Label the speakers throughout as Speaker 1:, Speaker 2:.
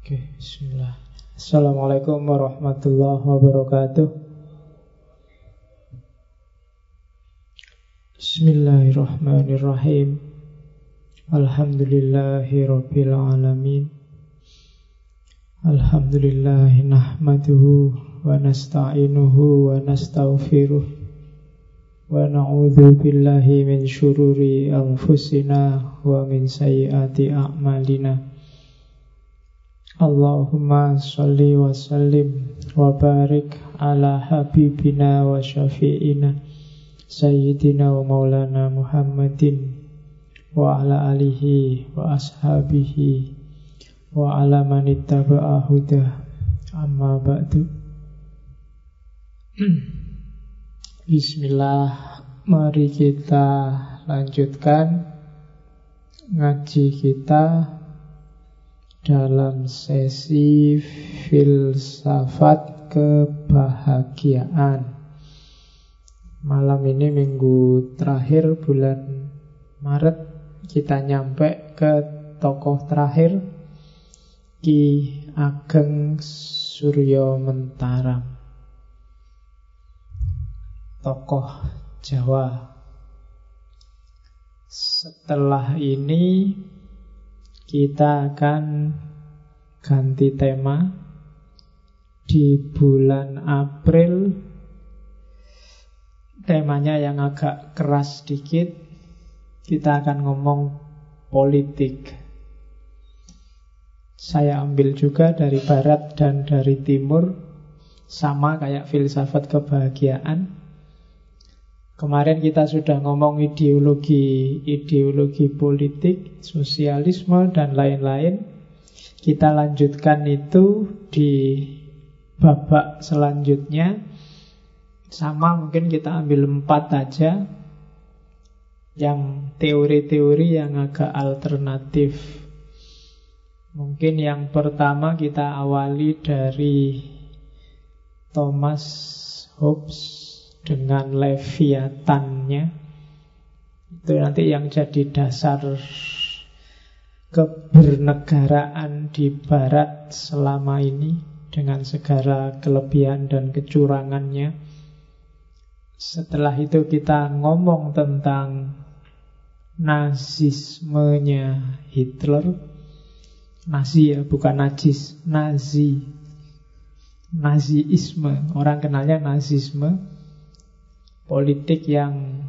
Speaker 1: Oke, bismillah. Assalamualaikum warahmatullahi wabarakatuh. Bismillahirrahmanirrahim. Alhamdulillahi rabbil alamin. Alhamdulillahi nahmaduhu wa nasta'inuhu wa nastaghfiruh wa na'udzu billahi min syururi anfusina wa min sayyiati a'malina. Allahumma salli wa sallim wa barik ala habibina wa syafi'ina Sayyidina wa maulana Muhammadin wa ala alihi wa ashabihi wa ala manittaba'a huda amma ba'du. Bismillah mari kita lanjutkan ngaji kita dalam sesi filsafat kebahagiaan. Malam ini minggu terakhir bulan Maret kita nyampe ke tokoh terakhir Ki Ageng Suryo Mentaram. Tokoh Jawa. Setelah ini kita akan ganti tema di bulan April. Temanya yang agak keras sedikit. Kita akan ngomong politik. Saya ambil juga dari barat dan dari timur. Sama kayak filsafat kebahagiaan. Kemarin kita sudah ngomong ideologi, ideologi politik, sosialisme dan lain-lain. Kita lanjutkan itu di babak selanjutnya. Sama mungkin kita ambil empat aja. Yang teori-teori yang agak alternatif. Mungkin yang pertama kita awali dari Thomas Hobbes dengan leviatannya itu nanti yang jadi dasar kebernegaraan di barat selama ini dengan segala kelebihan dan kecurangannya. Setelah itu kita ngomong tentang nazismenya Hitler. Nazi ya, bukan najis, Nazi. Naziisme, orang kenalnya nazisme politik yang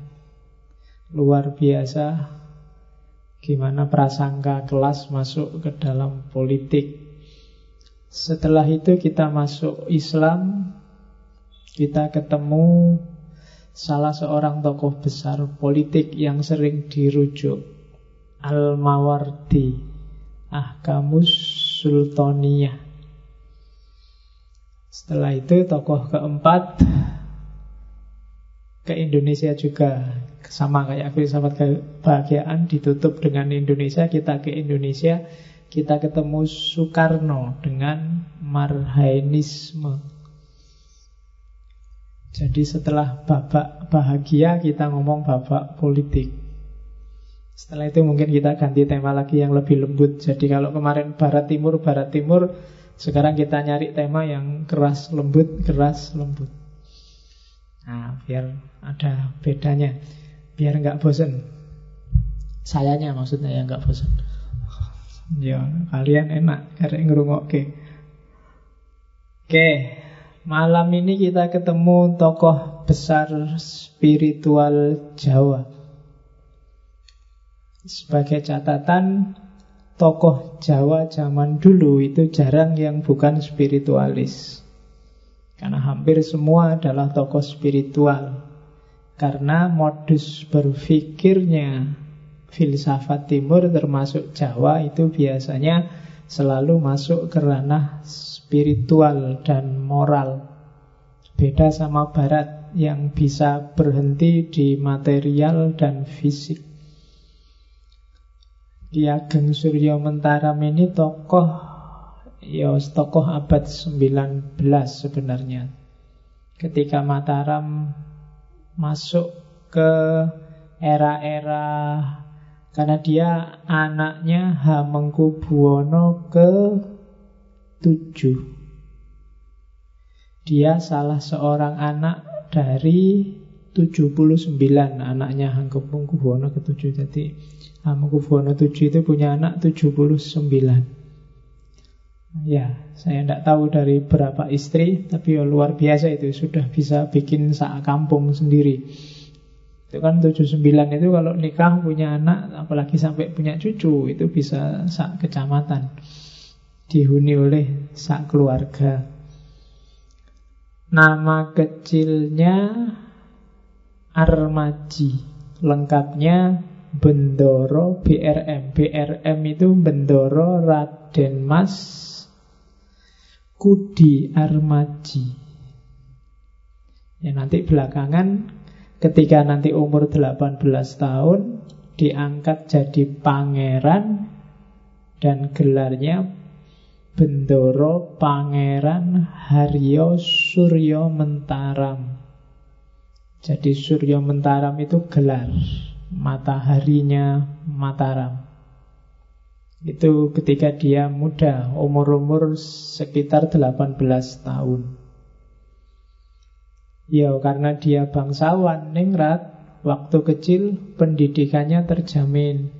Speaker 1: luar biasa. Gimana prasangka kelas masuk ke dalam politik. Setelah itu kita masuk Islam Kita ketemu salah seorang tokoh besar politik yang sering dirujuk. Al-Mawardi Ahkamus Sultaniyah. Setelah itu tokoh keempat ke Indonesia juga. Sama kayak filsafat kebahagiaan ditutup dengan Indonesia kita ke Indonesia kita ketemu Soekarno dengan Marhainisme. Jadi setelah babak bahagia kita ngomong babak politik. Setelah itu mungkin kita ganti tema lagi yang lebih lembut. Jadi kalau kemarin Barat Timur Barat Timur sekarang kita nyari tema yang keras lembut keras lembut Nah, biar ada bedanya. Biar nggak bosan. Sayanya maksudnya yang nggak bosan. Ya, kalian enak karek ngrungokke. Oke, malam ini kita ketemu tokoh besar spiritual Jawa. Sebagai catatan, tokoh Jawa zaman dulu itu jarang yang bukan spiritualis. Karena hampir semua adalah tokoh spiritual. Karena modus berpikirnya filsafat timur termasuk Jawa itu biasanya selalu masuk ke ranah spiritual dan moral. Beda sama barat yang bisa berhenti di material dan fisik. Ki Ageng Suryo Mentaram ini tokoh ya tokoh abad 19 sebenarnya. Ketika Mataram masuk ke era-era karena dia anaknya Hamengkubuwono ke Dia salah seorang anak dari 79 anaknya Hamengkubuwono ke-7. Jadi Hamengkubuwono 7 itu punya anak 79. Ya, saya tidak tahu dari berapa istri, tapi ya luar biasa itu sudah bisa bikin sak kampung sendiri. Itu kan 79 itu kalau nikah punya anak, apalagi sampai punya cucu, itu bisa sak kecamatan. Dihuni oleh sak keluarga. Nama kecilnya Armaji. Lengkapnya Bendoro BRM. BRM itu Bendoro Raden Mas Kudi Armaji. Ya nanti belakangan Ketika nanti umur 18 tahun diangkat jadi pangeran dan gelarnya Bendoro Pangeran Haryo Suryo Mentaram. Jadi Suryo Mentaram itu gelar mataharinya Mataram. Itu ketika dia muda, umur-umur sekitar 18 tahun. Ya karena dia bangsawan Ningrat Waktu kecil pendidikannya terjamin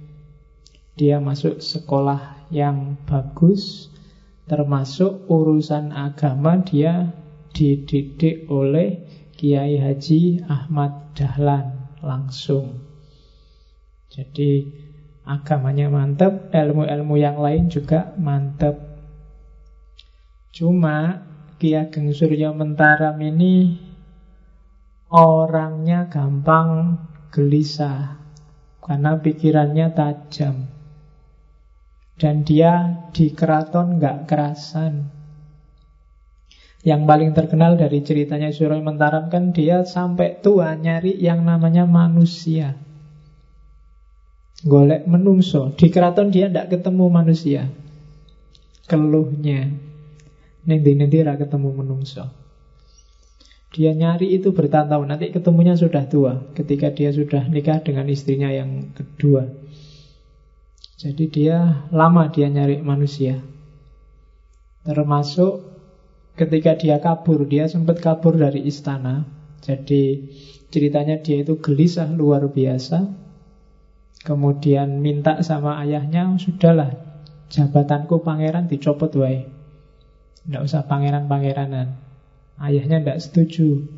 Speaker 1: Dia masuk sekolah yang bagus Termasuk urusan agama dia dididik oleh Kiai Haji Ahmad Dahlan langsung Jadi agamanya mantap Ilmu-ilmu yang lain juga mantap Cuma Ki Ageng Surya Mentaram ini orangnya gampang gelisah karena pikirannya tajam. Dan dia di keraton nggak kerasan. Yang paling terkenal dari ceritanya Surya Mentaram kan dia sampai tua nyari yang namanya manusia. Golek menungso. Di keraton dia tidak ketemu manusia. Keluhnya. Nanti-nanti ketemu menungso. Dia nyari itu bertahun-tahun Nanti ketemunya sudah tua Ketika dia sudah nikah dengan istrinya yang kedua Jadi dia lama dia nyari manusia Termasuk ketika dia kabur Dia sempat kabur dari istana Jadi ceritanya dia itu gelisah luar biasa Kemudian minta sama ayahnya Sudahlah jabatanku pangeran dicopot wae Tidak usah pangeran-pangeranan Ayahnya tidak setuju.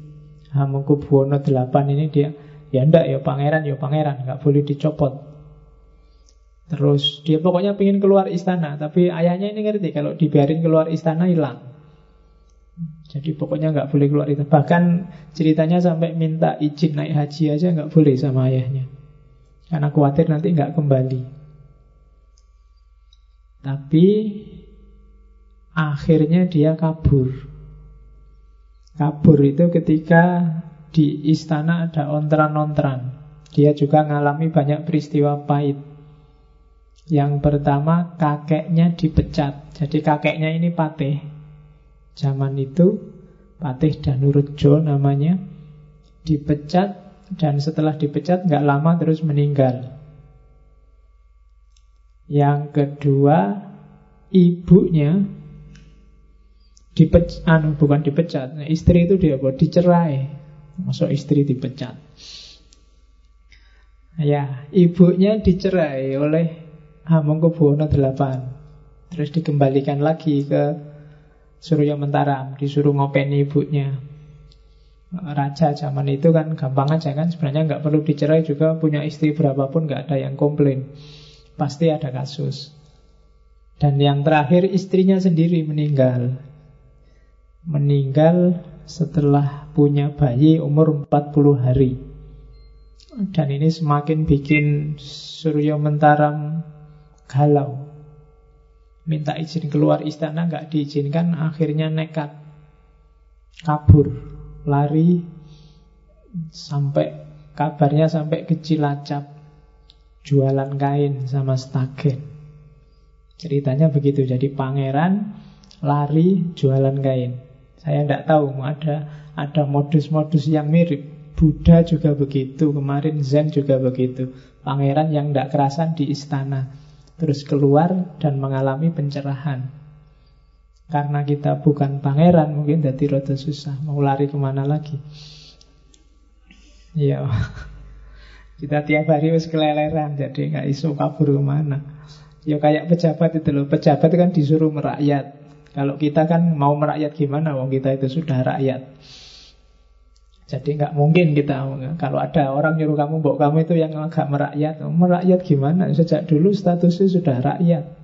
Speaker 1: Hamengkubuwono 8 ini dia ya ndak ya pangeran ya pangeran nggak boleh dicopot. Terus dia pokoknya pengen keluar istana, tapi ayahnya ini ngerti kalau dibiarin keluar istana hilang. Jadi pokoknya nggak boleh keluar itu. Bahkan ceritanya sampai minta izin naik haji aja nggak boleh sama ayahnya, karena khawatir nanti nggak kembali. Tapi akhirnya dia kabur. Kabur itu ketika di istana ada ontran-ontran. Dia juga mengalami banyak peristiwa pahit. Yang pertama kakeknya dipecat. Jadi kakeknya ini Patih. Zaman itu Patih Danurjo namanya dipecat dan setelah dipecat nggak lama terus meninggal. Yang kedua ibunya dipecat, anu bukan dipecat, nah, istri itu dia buat dicerai, masuk istri dipecat. Ya, ibunya dicerai oleh Hamengkubuwono VIII. Terus dikembalikan lagi ke Surya Mentaram, disuruh ngopeni ibunya. Raja zaman itu kan gampang aja kan. Sebenarnya nggak perlu dicerai juga Punya istri berapapun nggak ada yang komplain. Pasti ada kasus. Dan yang terakhir istrinya sendiri meninggal. Meninggal setelah punya bayi umur 40 hari. Dan ini semakin bikin Suryo Mentaram galau. Minta izin keluar istana nggak diizinkan, akhirnya nekat kabur, lari sampai kabarnya sampai ke Cilacap jualan kain sama stagen. Ceritanya begitu. Jadi pangeran lari jualan kain. Saya tidak tahu ada ada modus-modus yang mirip. Buddha juga begitu, kemarin Zen juga begitu. Pangeran yang tidak kerasan di istana, terus keluar dan mengalami pencerahan. Karena kita bukan pangeran mungkin jadi rada susah. Mau lari ke mana lagi? Iya. Kita tiap hari harus keleleran Jadi nggak isu kabur ke mana. Ya kayak pejabat itu loh. Pejabat kan disuruh merakyat. Kalau kita kan mau merakyat gimana? Wong kita itu sudah rakyat. Jadi nggak mungkin kita kalau ada orang nyuruh kamu, bawa kamu itu yang agak merakyat, merakyat gimana? Sejak dulu statusnya sudah rakyat.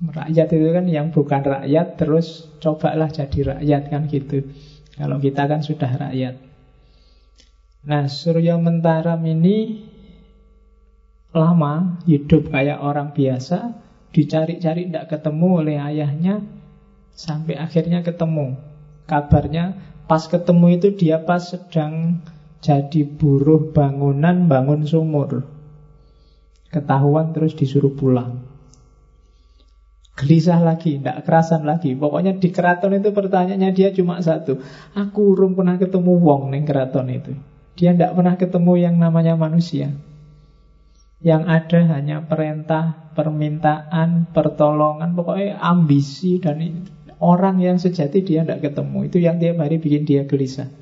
Speaker 1: Rakyat itu kan yang bukan rakyat terus cobalah jadi rakyat kan gitu. Kalau kita kan sudah rakyat. Nah, Surya Mentaram ini lama hidup kayak orang biasa, dicari-cari tidak ketemu oleh ayahnya, sampai akhirnya ketemu. Kabarnya Pas ketemu itu dia pas sedang jadi buruh bangunan bangun sumur. Ketahuan terus disuruh pulang. Gelisah lagi, tidak kerasan lagi. Pokoknya di keraton itu pertanyaannya dia cuma satu. Aku urung pernah ketemu wong neng keraton itu. Dia tidak pernah ketemu yang namanya manusia. Yang ada hanya perintah, permintaan, pertolongan, pokoknya ambisi dan. Orang yang sejati dia tidak ketemu Itu yang tiap hari bikin dia gelisah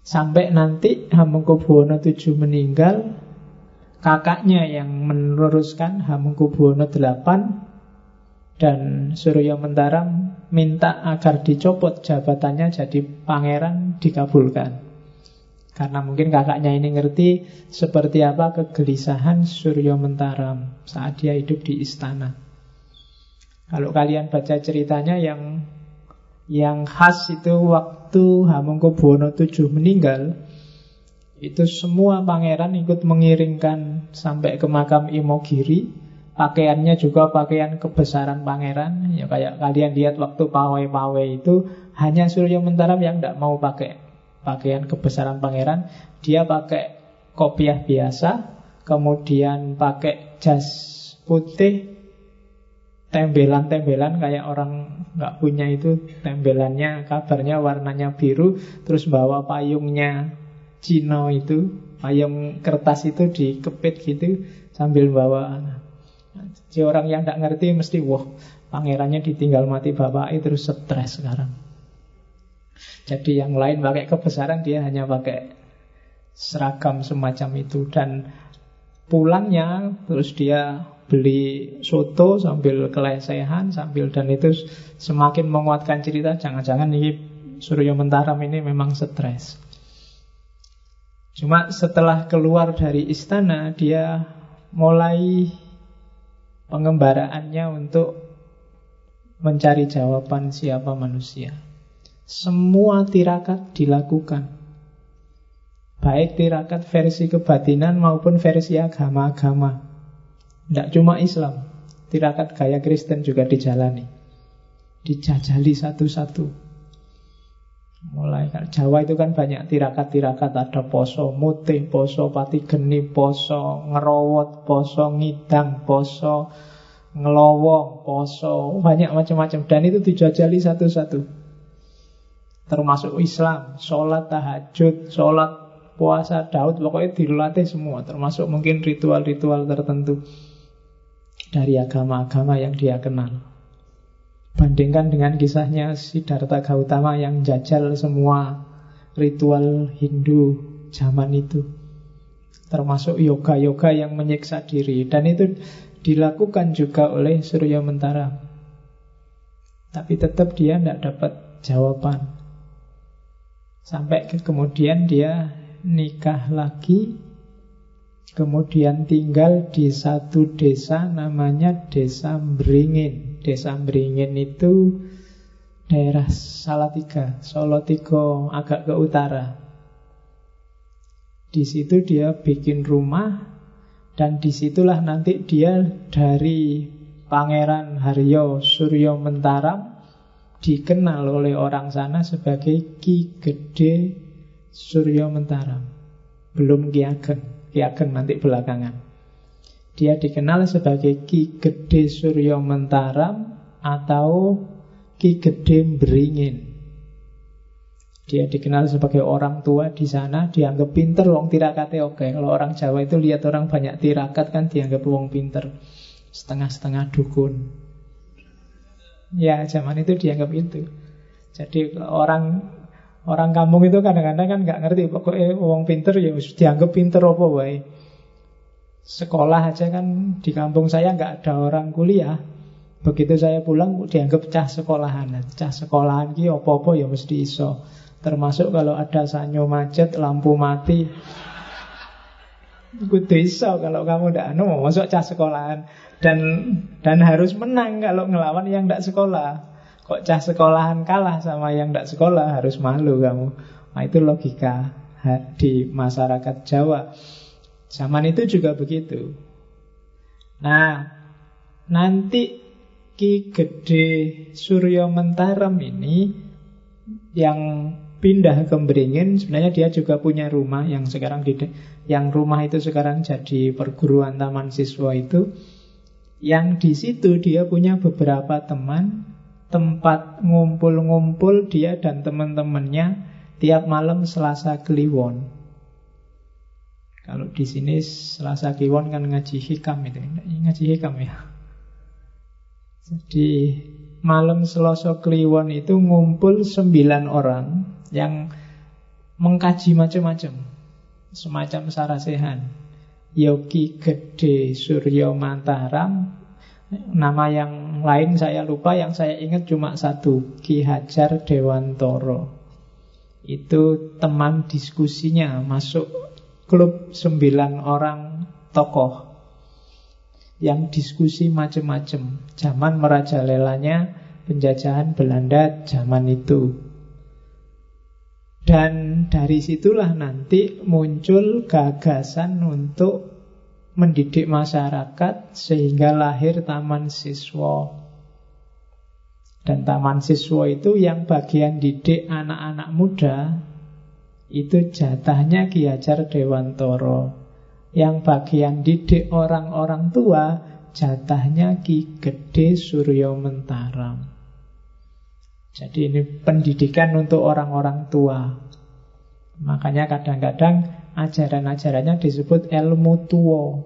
Speaker 1: Sampai nanti Hamengkubuwono VII meninggal Kakaknya yang meneruskan Hamengkubuwono VIII Dan Surya Mentaram Minta agar dicopot jabatannya Jadi pangeran dikabulkan Karena mungkin kakaknya ini ngerti Seperti apa kegelisahan Surya Mentaram Saat dia hidup di istana kalau kalian baca ceritanya yang yang khas itu waktu Hamengkubuwono VII meninggal, itu semua pangeran ikut mengiringkan sampai ke makam Imogiri. Pakaiannya juga pakaian kebesaran pangeran. Ya kayak kalian lihat waktu pawai-pawai itu hanya Surya Mentaram yang tidak mau pakai pakaian kebesaran pangeran. Dia pakai kopiah biasa, kemudian pakai jas putih, tembelan-tembelan kayak orang nggak punya itu tembelannya kabarnya warnanya biru terus bawa payungnya Cino itu payung kertas itu dikepit gitu sambil bawa jadi orang yang nggak ngerti mesti wah pangerannya ditinggal mati bapak itu terus stres sekarang. Jadi yang lain pakai kebesaran dia hanya pakai seragam semacam itu. Dan pulangnya terus dia beli soto sambil kelesehan sambil dan itu semakin menguatkan cerita. Jangan-jangan ini Suryo Mentaram ini memang stres. Cuma setelah keluar dari istana dia mulai pengembaraannya untuk mencari jawaban siapa manusia. Semua tirakat dilakukan. Baik tirakat versi kebatinan maupun versi agama-agama. Tidak cuma Islam, tirakat gaya Kristen juga dijalani. Dijajali satu-satu. Mulai kan Jawa itu kan banyak tirakat-tirakat ada poso mutih, poso pati geni, poso ngerowot, poso ngidang, poso ngelowong, poso banyak macam-macam dan itu dijajali satu-satu. Termasuk Islam, sholat tahajud, sholat puasa Daud, pokoknya dilatih semua, termasuk mungkin ritual-ritual tertentu dari agama-agama yang dia kenal. Bandingkan dengan kisahnya Siddhartha Gautama yang jajal semua ritual Hindu zaman itu. Termasuk yoga-yoga yang menyiksa diri. Dan itu dilakukan juga oleh Surya Mentara. Tapi tetap dia tidak dapat jawaban. Sampai ke kemudian dia nikah lagi Kemudian tinggal di satu desa namanya Desa Mbringin. Desa Mbringin itu daerah Salatiga, Solo Tigo agak ke utara. Di situ dia bikin rumah dan di situlah nanti dia dari Pangeran Haryo Suryo Mentaram dikenal oleh orang sana sebagai Ki Gede Suryo Mentaram. Belum Ki Ageng. Ki Ageng nanti belakangan. Dia dikenal sebagai Ki Gede Suryo Mentaram atau Ki Gede Beringin. Dia dikenal sebagai orang tua di sana, dianggap pinter, wong tirakatnya oke. Kalau orang Jawa itu lihat orang banyak tirakat kan dianggap wong pinter. Setengah-setengah dukun. Ya, zaman itu dianggap itu. Jadi orang orang kampung itu kadang-kadang kan nggak ngerti pokoknya orang pinter ya dianggap pinter apa wae. Sekolah aja kan di kampung saya nggak ada orang kuliah. Begitu saya pulang dianggap cah sekolahan. Cah sekolahan ki opo-opo ya mesti iso. Termasuk kalau ada sanyo macet, lampu mati. Kudu iso kalau kamu ndak anu masuk cah sekolahan dan dan harus menang kalau ngelawan yang ndak sekolah. Kok cah sekolahan kalah sama yang ndak sekolah harus malu kamu. Nah itu logika di masyarakat Jawa. Zaman itu juga begitu. Nah, nanti Ki Gede Suryo Mentaram ini yang pindah ke Beringin sebenarnya dia juga punya rumah yang sekarang di yang rumah itu sekarang jadi perguruan taman siswa itu yang di situ dia punya beberapa teman tempat ngumpul-ngumpul dia dan teman-temannya tiap malam Selasa Kliwon kalau di sini Selasa Kliwon kan ngaji hikam itu, ngaji hikam ya. Jadi malam Selasa Kliwon itu ngumpul sembilan orang yang mengkaji macam-macam, semacam sarasehan. Yogi Gede Suryo Mataram. Nama yang lain saya lupa Yang saya ingat cuma satu. Ki Hajar Dewantoro. Itu teman diskusinya Masuk klub sembilan orang tokoh yang diskusi macam-macam. Zaman merajalelanya penjajahan Belanda zaman itu. Dan dari situlah nanti muncul gagasan untuk mendidik masyarakat sehingga lahir taman siswa. Dan taman siswa itu yang bagian didik anak-anak muda itu jatahnya Ki Hajar Dewantoro. Yang bagian didik orang-orang tua jatahnya Ki Gede Suryo Mentaram. Jadi ini pendidikan untuk orang-orang tua. Makanya kadang-kadang ajaran-ajarannya disebut ilmu tua.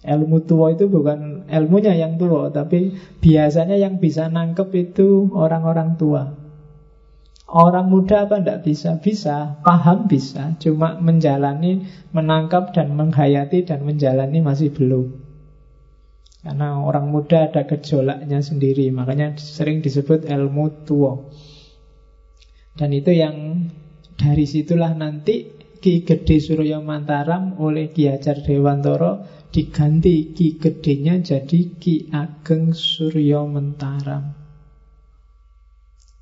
Speaker 1: Ilmu tua itu bukan ilmunya yang tua, tapi biasanya yang bisa nangkep itu orang-orang tua. Orang muda apa tidak bisa? Bisa, paham bisa. Cuma menjalani, menangkap dan menghayati dan menjalani masih belum. Karena orang muda ada gejolaknya sendiri. Makanya sering disebut ilmu tua. Dan itu yang dari situlah nanti Ki Gede Surya Mantaram oleh Ki Hajar Dewantoro Diganti Ki Gedenya jadi Ki Ageng Suryo Mentaram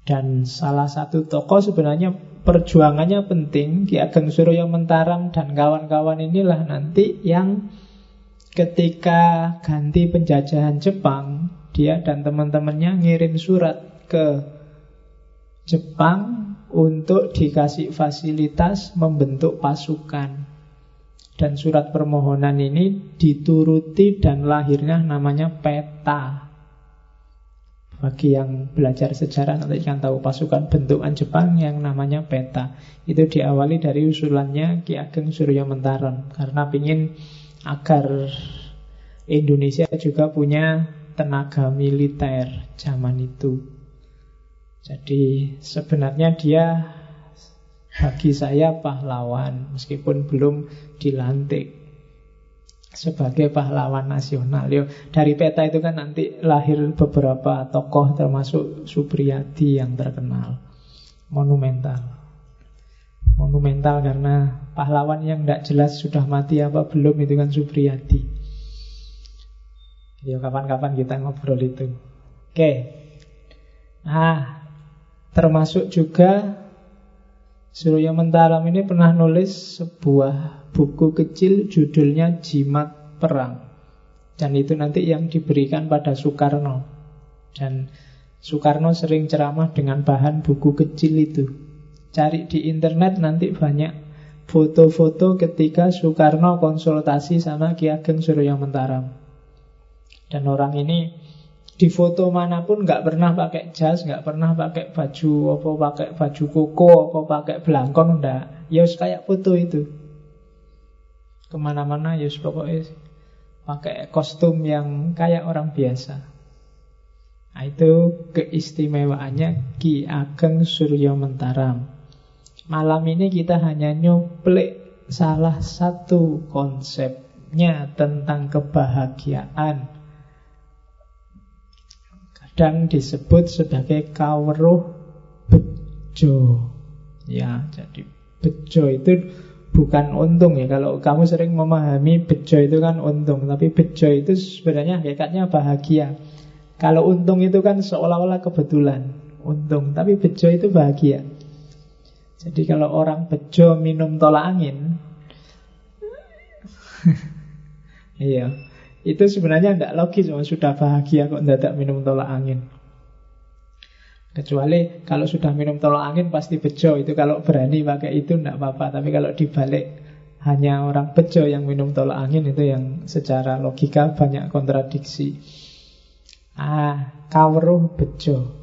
Speaker 1: dan salah satu tokoh sebenarnya perjuangannya penting Ki Ageng Suryo Mentaram dan kawan-kawan inilah nanti yang ketika ganti penjajahan Jepang Dia dan teman-temannya ngirim surat ke Jepang untuk dikasih fasilitas membentuk pasukan. Dan surat permohonan ini dituruti dan lahirnya namanya peta bagi yang belajar sejarah nanti kan tahu pasukan bentukan Jepang yang namanya peta. Itu diawali dari usulannya Ki Ageng Surya Mentaram karena ingin agar Indonesia juga punya tenaga militer zaman itu. Jadi sebenarnya dia bagi saya pahlawan meskipun belum dilantik sebagai pahlawan nasional. Yo, dari peta itu kan nanti lahir beberapa tokoh termasuk Supriyadi yang terkenal. Monumental. Monumental karena pahlawan yang tidak jelas sudah mati apa belum itu kan Supriyadi. Yo kapan-kapan kita ngobrol itu. Oke. Nah, termasuk juga Surya Mentaram ini pernah nulis sebuah buku kecil judulnya Jimat Perang. Dan itu nanti yang diberikan pada Soekarno. Dan Soekarno sering ceramah dengan bahan buku kecil itu. Cari di internet nanti banyak foto-foto ketika Soekarno konsultasi sama Ki Ageng Surya Mentaram. Dan orang ini di foto mana pun nggak pernah pakai jas, nggak pernah pakai baju apa pakai baju koko, apa pakai belangkon enggak. Ya kayak foto itu ke mana-mana ya pokoknya pakai kostum yang kayak orang biasa. Nah, itu keistimewaannya Ki Ageng Suryo Mentaram. Malam ini kita hanya nyuplik salah satu konsepnya tentang kebahagiaan. Kadang disebut sebagai kawruh bejo. Ya, jadi bejo itu bukan untung ya. Kalau kamu sering memahami bejo itu kan untung, tapi bejo itu sebenarnya hakikatnya bahagia. Kalau untung itu kan seolah-olah kebetulan untung, tapi bejo itu bahagia. Jadi kalau orang bejo minum tolak angin, iya, itu sebenarnya tidak logis, sudah bahagia kok tidak minum tolak angin. Kecuali kalau sudah minum tolak angin pasti bejo itu kalau berani pakai itu tidak apa-apa. Tapi kalau dibalik hanya orang bejo yang minum tolak angin itu yang secara logika banyak kontradiksi. Ah, kawruh bejo.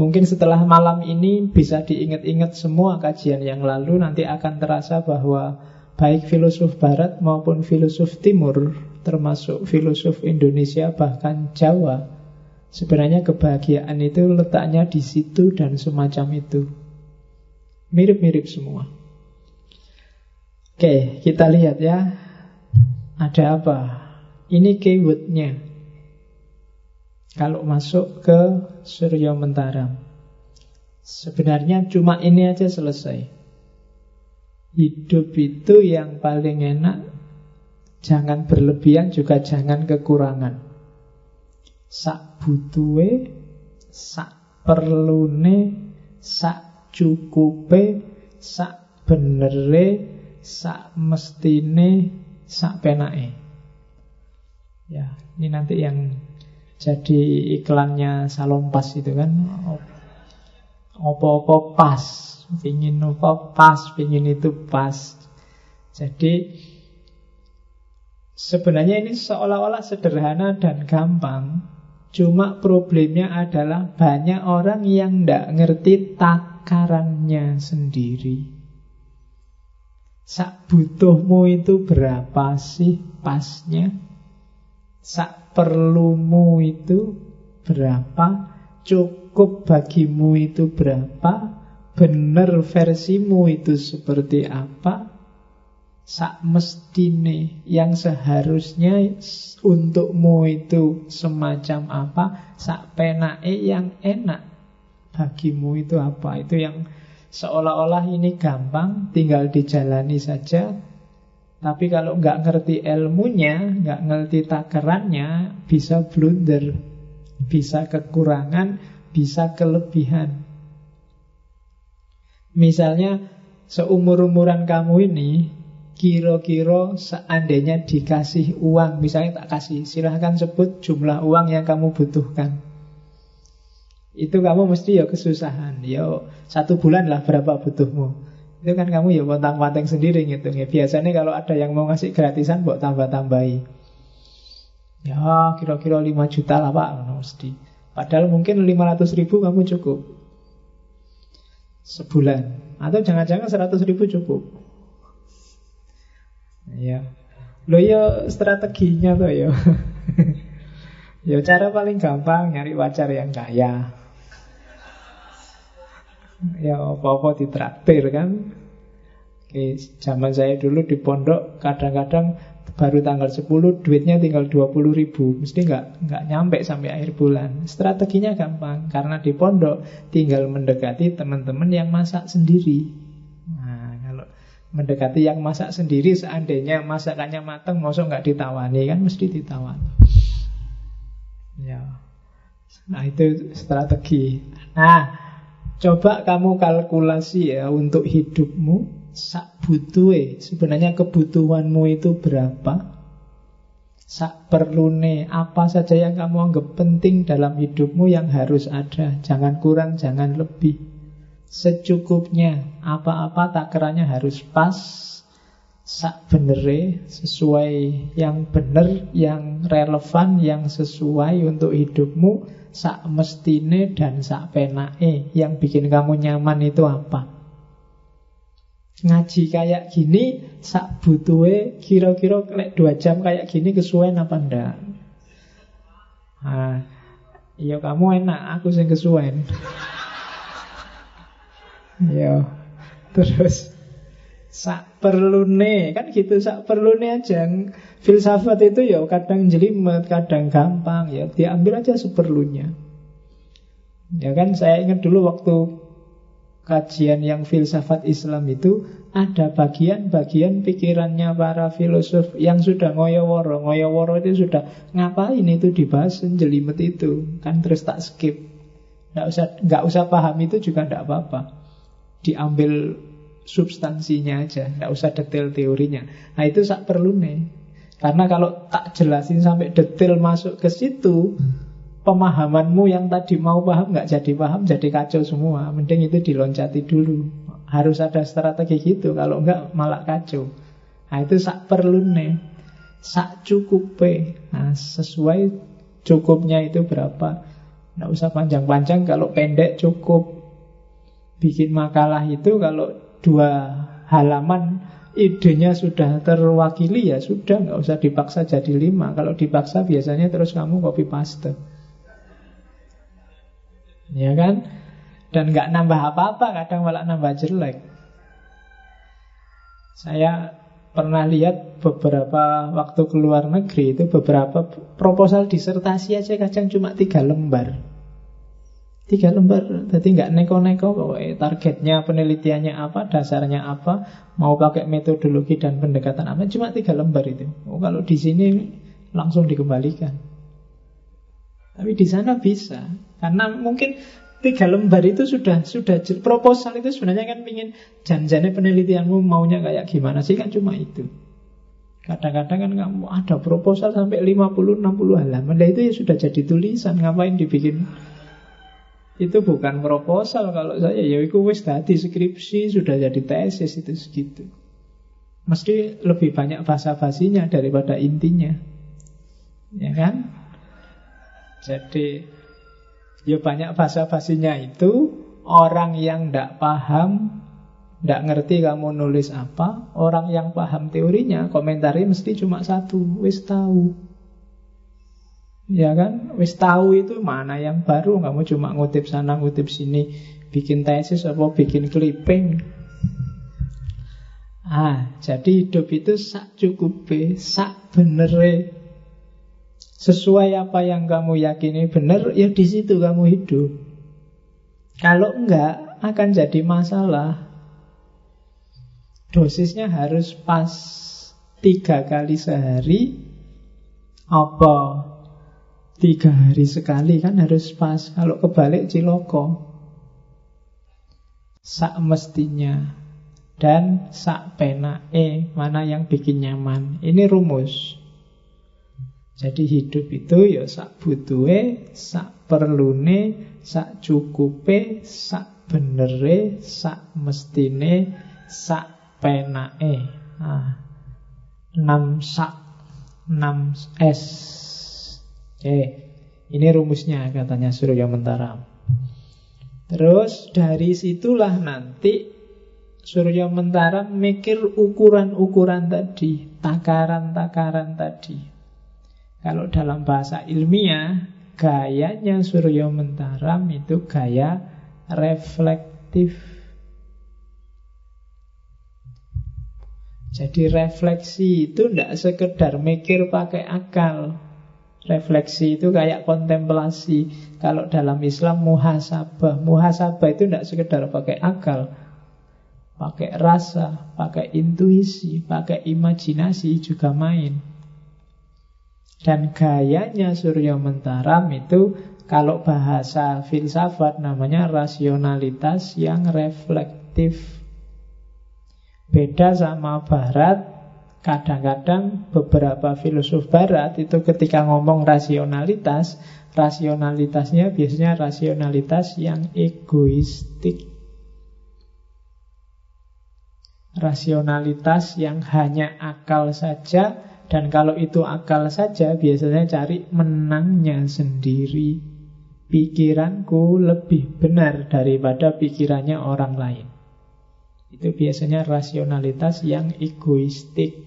Speaker 1: Mungkin setelah malam ini bisa diingat-ingat semua kajian yang lalu nanti akan terasa bahwa baik filosof barat maupun filosof timur termasuk filosof Indonesia bahkan Jawa sebenarnya kebahagiaan itu letaknya di situ dan semacam itu. Mirip-mirip semua. Oke, kita lihat ya. Ada apa? Ini keywordnya. Kalau masuk ke Suryo Mentaram Sebenarnya cuma ini aja selesai Hidup itu yang paling enak Jangan berlebihan juga jangan kekurangan Sak butuhe Sak perlune Sak cukupe Sak benere Sak mestine Sak penake. Ya, ini nanti yang jadi iklannya salon pas itu kan. Opo-opo pas pingin opo pas pingin itu pas. Jadi sebenarnya ini seolah-olah sederhana dan gampang cuma problemnya adalah banyak orang yang tidak ngerti takarannya sendiri. Sak butuhmu itu berapa sih pasnya? Sak perlumu itu berapa, cukup bagimu itu berapa, benar versimu itu seperti apa, sak mestine yang seharusnya untukmu itu semacam apa, sak penae yang enak. Bagimu itu apa, itu yang seolah-olah ini gampang, tinggal dijalani saja, tapi kalau nggak ngerti ilmunya, nggak ngerti takarannya, bisa blunder, bisa kekurangan, bisa kelebihan. Misalnya seumur-umuran kamu ini, kira-kira seandainya dikasih uang, misalnya tak kasih, silahkan sebut jumlah uang yang kamu butuhkan. Itu kamu mesti ya kesusahan, ya satu bulan lah berapa butuhmu. Itu kan kamu ya pontang-panting sendiri ngitungnya. Biasanya kalau ada yang mau ngasih gratisan buat tambah-tambahi. Ya kira-kira 5 juta lah pak mesti. Padahal mungkin 500 ribu kamu cukup Sebulan Atau jangan-jangan 100 ribu cukup Ya Lo ya strateginya tuh ya Ya cara paling gampang nyari pacar yang kaya. Ya apa-apa ditraktir kan? Oke, zaman saya dulu di pondok kadang-kadang baru tanggal 10 duitnya tinggal 20 ribu. Mesti nggak nggak nyampe sampai akhir bulan. Strateginya gampang Karena di pondok tinggal mendekati teman-teman yang masak sendiri mendekati yang masak sendiri Seandainya masakannya matang Masa nggak ditawani? Kan mesti ditawani. Ya. Nah itu strategi. Nah Coba kamu kalkulasi ya untuk hidupmu sak butuhe sebenarnya kebutuhanmu itu berapa? Sak perlune apa saja yang kamu anggap penting dalam hidupmu yang harus ada, jangan kurang, jangan lebih. Secukupnya, apa-apa takarannya harus pas, sak benere, sesuai yang benar, yang relevan, yang sesuai untuk hidupmu sak mestine dan sak penake yang bikin kamu nyaman itu apa? Ngaji kayak gini sak butuhe kira-kira lek dua jam kayak gini kesuwen apa ndak? Nah, Iya kamu enak, aku sing kesuwen. Iya. Terus sak perlune kan gitu sak perlune aja. Filsafat itu ya kadang jelimet, kadang gampang ya diambil aja seperlunya. Ya kan saya ingat dulu waktu kajian yang filsafat Islam itu ada bagian-bagian pikirannya para filosof yang sudah ngoyoworo. Ngoyoworo itu sudah ngapain itu dibahas jelimet itu. Kan terus tak skip. Nggak usah, nggak usah paham itu juga nggak apa-apa. Diambil substansinya aja, nggak usah detail teorinya. Nah itu sak perlu nih. Karena kalau tak jelasin sampai detail masuk ke situ, pemahamanmu yang tadi mau paham nggak jadi paham, jadi kacau semua. Mending itu diloncati dulu. Harus ada strategi gitu, kalau enggak malah kacau. Nah itu sak perlu nih, sak cukup Nah sesuai cukupnya itu berapa? Nggak usah panjang-panjang, kalau pendek cukup. Bikin makalah itu kalau dua halaman idenya sudah terwakili ya sudah nggak usah dipaksa jadi lima. Kalau dipaksa biasanya terus kamu copy paste. Ya kan? Dan nggak nambah apa-apa, kadang malah nambah jelek. Saya pernah lihat beberapa waktu keluar negeri itu beberapa proposal disertasi aja kadang cuma tiga lembar. Tiga lembar, jadi nggak neko-neko pokoknya targetnya, penelitiannya apa, dasarnya apa, mau pakai metodologi dan pendekatan apa, cuma tiga lembar itu. Oh, kalau di sini langsung dikembalikan. Tapi di sana bisa, karena mungkin tiga lembar itu sudah sudah proposal itu sebenarnya kan ingin janjinya penelitianmu maunya kayak gimana sih kan cuma itu. Kadang-kadang kan kamu ada proposal sampai 50 60 halaman. Nah itu ya sudah jadi tulisan, ngapain dibikin itu bukan proposal kalau saya ya itu wis tadi skripsi sudah jadi tesis itu segitu. Mesti lebih banyak bahasa basinya daripada intinya. Ya kan? Jadi Ya banyak bahasa basinya itu Orang yang tidak paham Tidak ngerti kamu nulis apa Orang yang paham teorinya Komentarnya mesti cuma satu Wis tahu Ya kan? Wis tahu itu mana yang baru. Kamu cuma ngutip sana ngutip sini. Bikin tesis apa bikin clipping? Ah, jadi hidup itu sak cukup sak bener Sesuai apa yang kamu yakini benar, ya di situ kamu hidup. Kalau enggak, akan jadi masalah. Dosisnya harus pas tiga kali sehari, apa tiga hari sekali kan harus pas. Kalau kebalik ciloko. Sak mestinya dan sak pena e mana yang bikin nyaman. Ini rumus. Jadi hidup itu ya sak butuhe, sak perlune, sak cukupe, sak benere, sak mestine, sak penake. Nah, 6 sak, 6 S. Oke, ini rumusnya katanya Surya Mentara. Terus dari situlah nanti Surya Mentara mikir ukuran-ukuran tadi, takaran-takaran tadi. Kalau dalam bahasa ilmiah, gayanya Suryo Mentaram itu gaya reflektif. Jadi refleksi itu tidak sekedar mikir pakai akal. Refleksi itu kayak kontemplasi. Kalau dalam Islam muhasabah. Muhasabah itu tidak sekedar pakai akal. Pakai rasa, pakai intuisi, pakai imajinasi juga main. Dan gayanya Surya Mentaram itu kalau bahasa filsafat namanya rasionalitas yang reflektif. Beda sama Barat, kadang-kadang beberapa filosof Barat itu ketika ngomong rasionalitas, rasionalitasnya biasanya rasionalitas yang egoistik. Rasionalitas yang hanya akal saja dan kalau itu akal saja biasanya cari menangnya sendiri. Pikiranku lebih benar daripada pikirannya orang lain. Itu biasanya rasionalitas yang egoistik.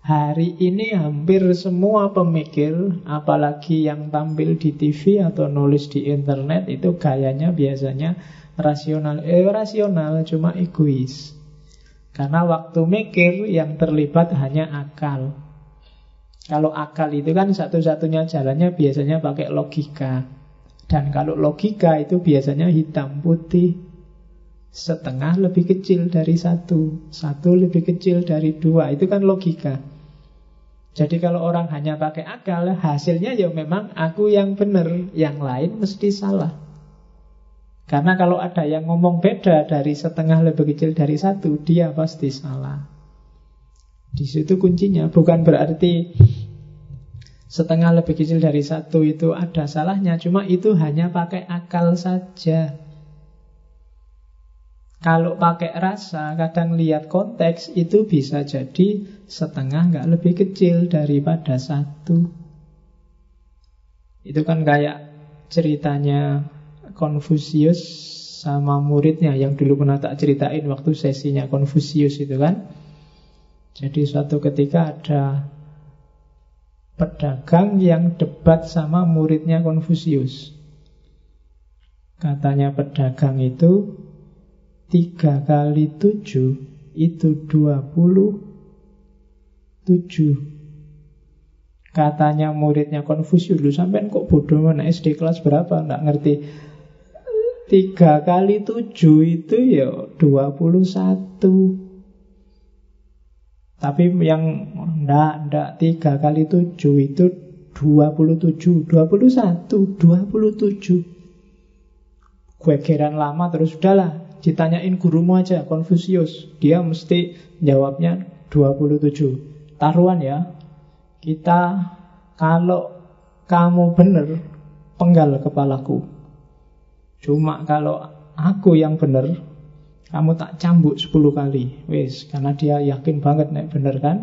Speaker 1: Hari ini hampir semua pemikir, apalagi yang tampil di TV atau nulis di internet itu gayanya biasanya rasional. Eh rasional cuma egois. Karena waktu mikir yang terlibat hanya akal. Kalau akal itu kan satu-satunya jalannya biasanya pakai logika. Dan kalau logika itu biasanya hitam putih. Setengah lebih kecil dari satu. Satu lebih kecil dari dua. Itu kan logika. Jadi kalau orang hanya pakai akal, hasilnya ya memang aku yang benar, yang lain mesti salah. Karena kalau ada yang ngomong beda dari setengah lebih kecil dari satu, dia pasti salah. Di situ kuncinya, bukan berarti setengah lebih kecil dari satu itu ada salahnya, cuma itu hanya pakai akal saja. Kalau pakai rasa, kadang lihat konteks itu bisa jadi setengah nggak lebih kecil daripada satu. Itu kan kayak ceritanya Konfusius sama muridnya yang dulu pernah tak ceritain waktu sesinya Konfusius itu kan. Jadi suatu ketika ada pedagang yang debat sama muridnya Konfusius. Katanya pedagang itu Tiga kali tujuh itu dua puluh tujuh. Katanya muridnya Konfusius, lu sampai kok bodoh mana SD kelas berapa? Nggak ngerti. Tiga kali tujuh itu ya dua puluh satu. Tapi yang enggak, enggak tiga kali tujuh itu dua puluh tujuh, dua puluh satu, dua puluh tujuh. Geran lama terus udahlah Ditanyain gurumu aja, Konfusius. Dia mesti jawabnya 27. Taruhan ya. Kita kalau kamu benar, penggal kepalaku. Cuma kalau aku yang benar, kamu tak cambuk 10 kali. Wis, karena dia yakin banget nek bener kan?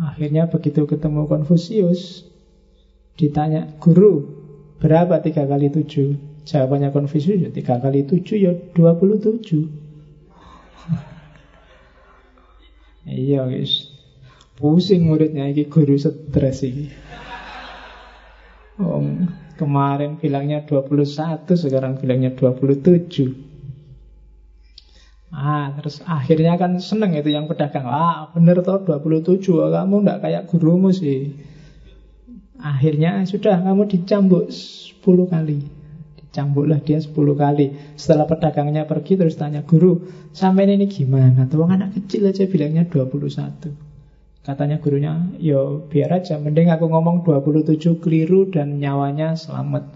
Speaker 1: Akhirnya begitu ketemu Konfusius, ditanya, "Guru, berapa tiga kali tujuh?" Jawabannya Konfusius ya 3 kali 7 ya 27. iya guys. Pusing muridnya ini guru stres ini. Oh, kemarin bilangnya 21, sekarang bilangnya 27. Ah, terus akhirnya kan seneng itu yang pedagang. Ah, bener toh 27, kamu ndak kayak gurumu sih. Akhirnya sudah kamu dicambuk 10 kali. Cambuklah dia 10 kali. Setelah pedagangnya pergi terus tanya Guru, sampai ini gimana? Tuh anak kecil aja bilangnya 21 Katanya gurunya, yo biar aja Mending aku ngomong 27 keliru dan nyawanya selamat.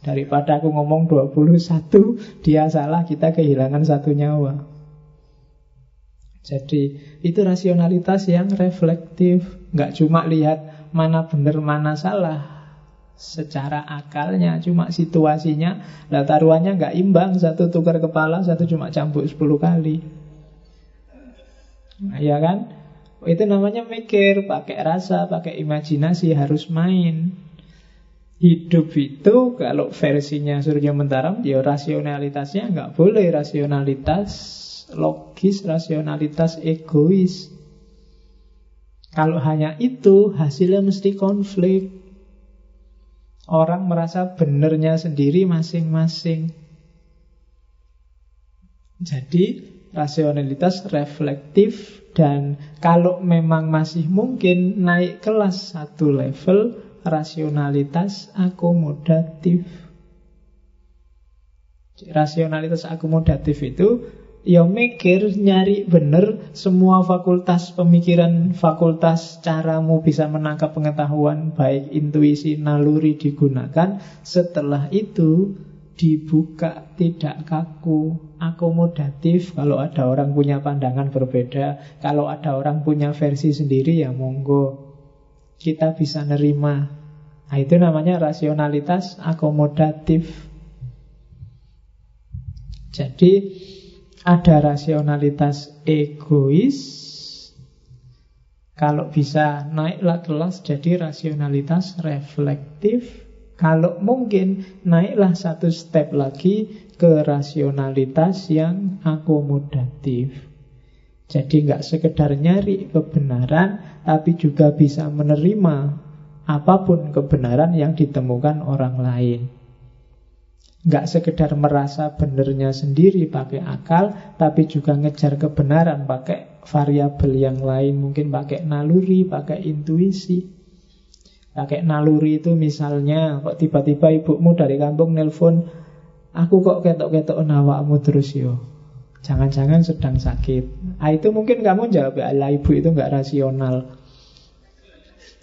Speaker 1: Daripada aku ngomong 21 Dia salah, kita kehilangan satu nyawa. Jadi itu rasionalitas yang reflektif. Nggak cuma lihat mana benar mana salah secara akalnya cuma situasinya lah taruhannya nggak imbang satu tukar kepala satu cuma campur 10 kali. Nah, ya kan? Itu namanya mikir pakai rasa pakai imajinasi harus main. Hidup itu kalau versinya Surya Mentaram ya rasionalitasnya nggak boleh. Rasionalitas logis rasionalitas egois. Kalau hanya itu hasilnya mesti konflik Orang merasa benernya sendiri masing-masing. Jadi rasionalitas reflektif dan kalau memang masih mungkin naik kelas satu level rasionalitas akomodatif. Rasionalitas akomodatif itu ya mikir nyari bener semua fakultas pemikiran fakultas caramu bisa menangkap pengetahuan baik intuisi naluri digunakan. Setelah itu dibuka tidak kaku akomodatif. Kalau ada orang punya pandangan berbeda kalau ada orang punya versi sendiri ya monggo kita bisa nerima. Nah itu namanya rasionalitas akomodatif. Jadi ada rasionalitas egois. Kalau bisa naiklah kelas jadi rasionalitas reflektif. Kalau mungkin naiklah satu step lagi ke rasionalitas yang akomodatif. Jadi nggak sekedar nyari kebenaran tapi juga bisa menerima apa pun kebenaran yang ditemukan orang lain. Nggak sekedar merasa benernya sendiri pakai akal, tapi juga ngejar kebenaran pakai variabel yang lain, mungkin pakai naluri, pakai intuisi. Pakai naluri itu misalnya kok tiba-tiba ibumu dari kampung nelpon, aku kok ketok-ketok nawakmu terus yo. Jangan-jangan sedang sakit. Ah, itu mungkin kamu jawab, ala ibu itu nggak rasional.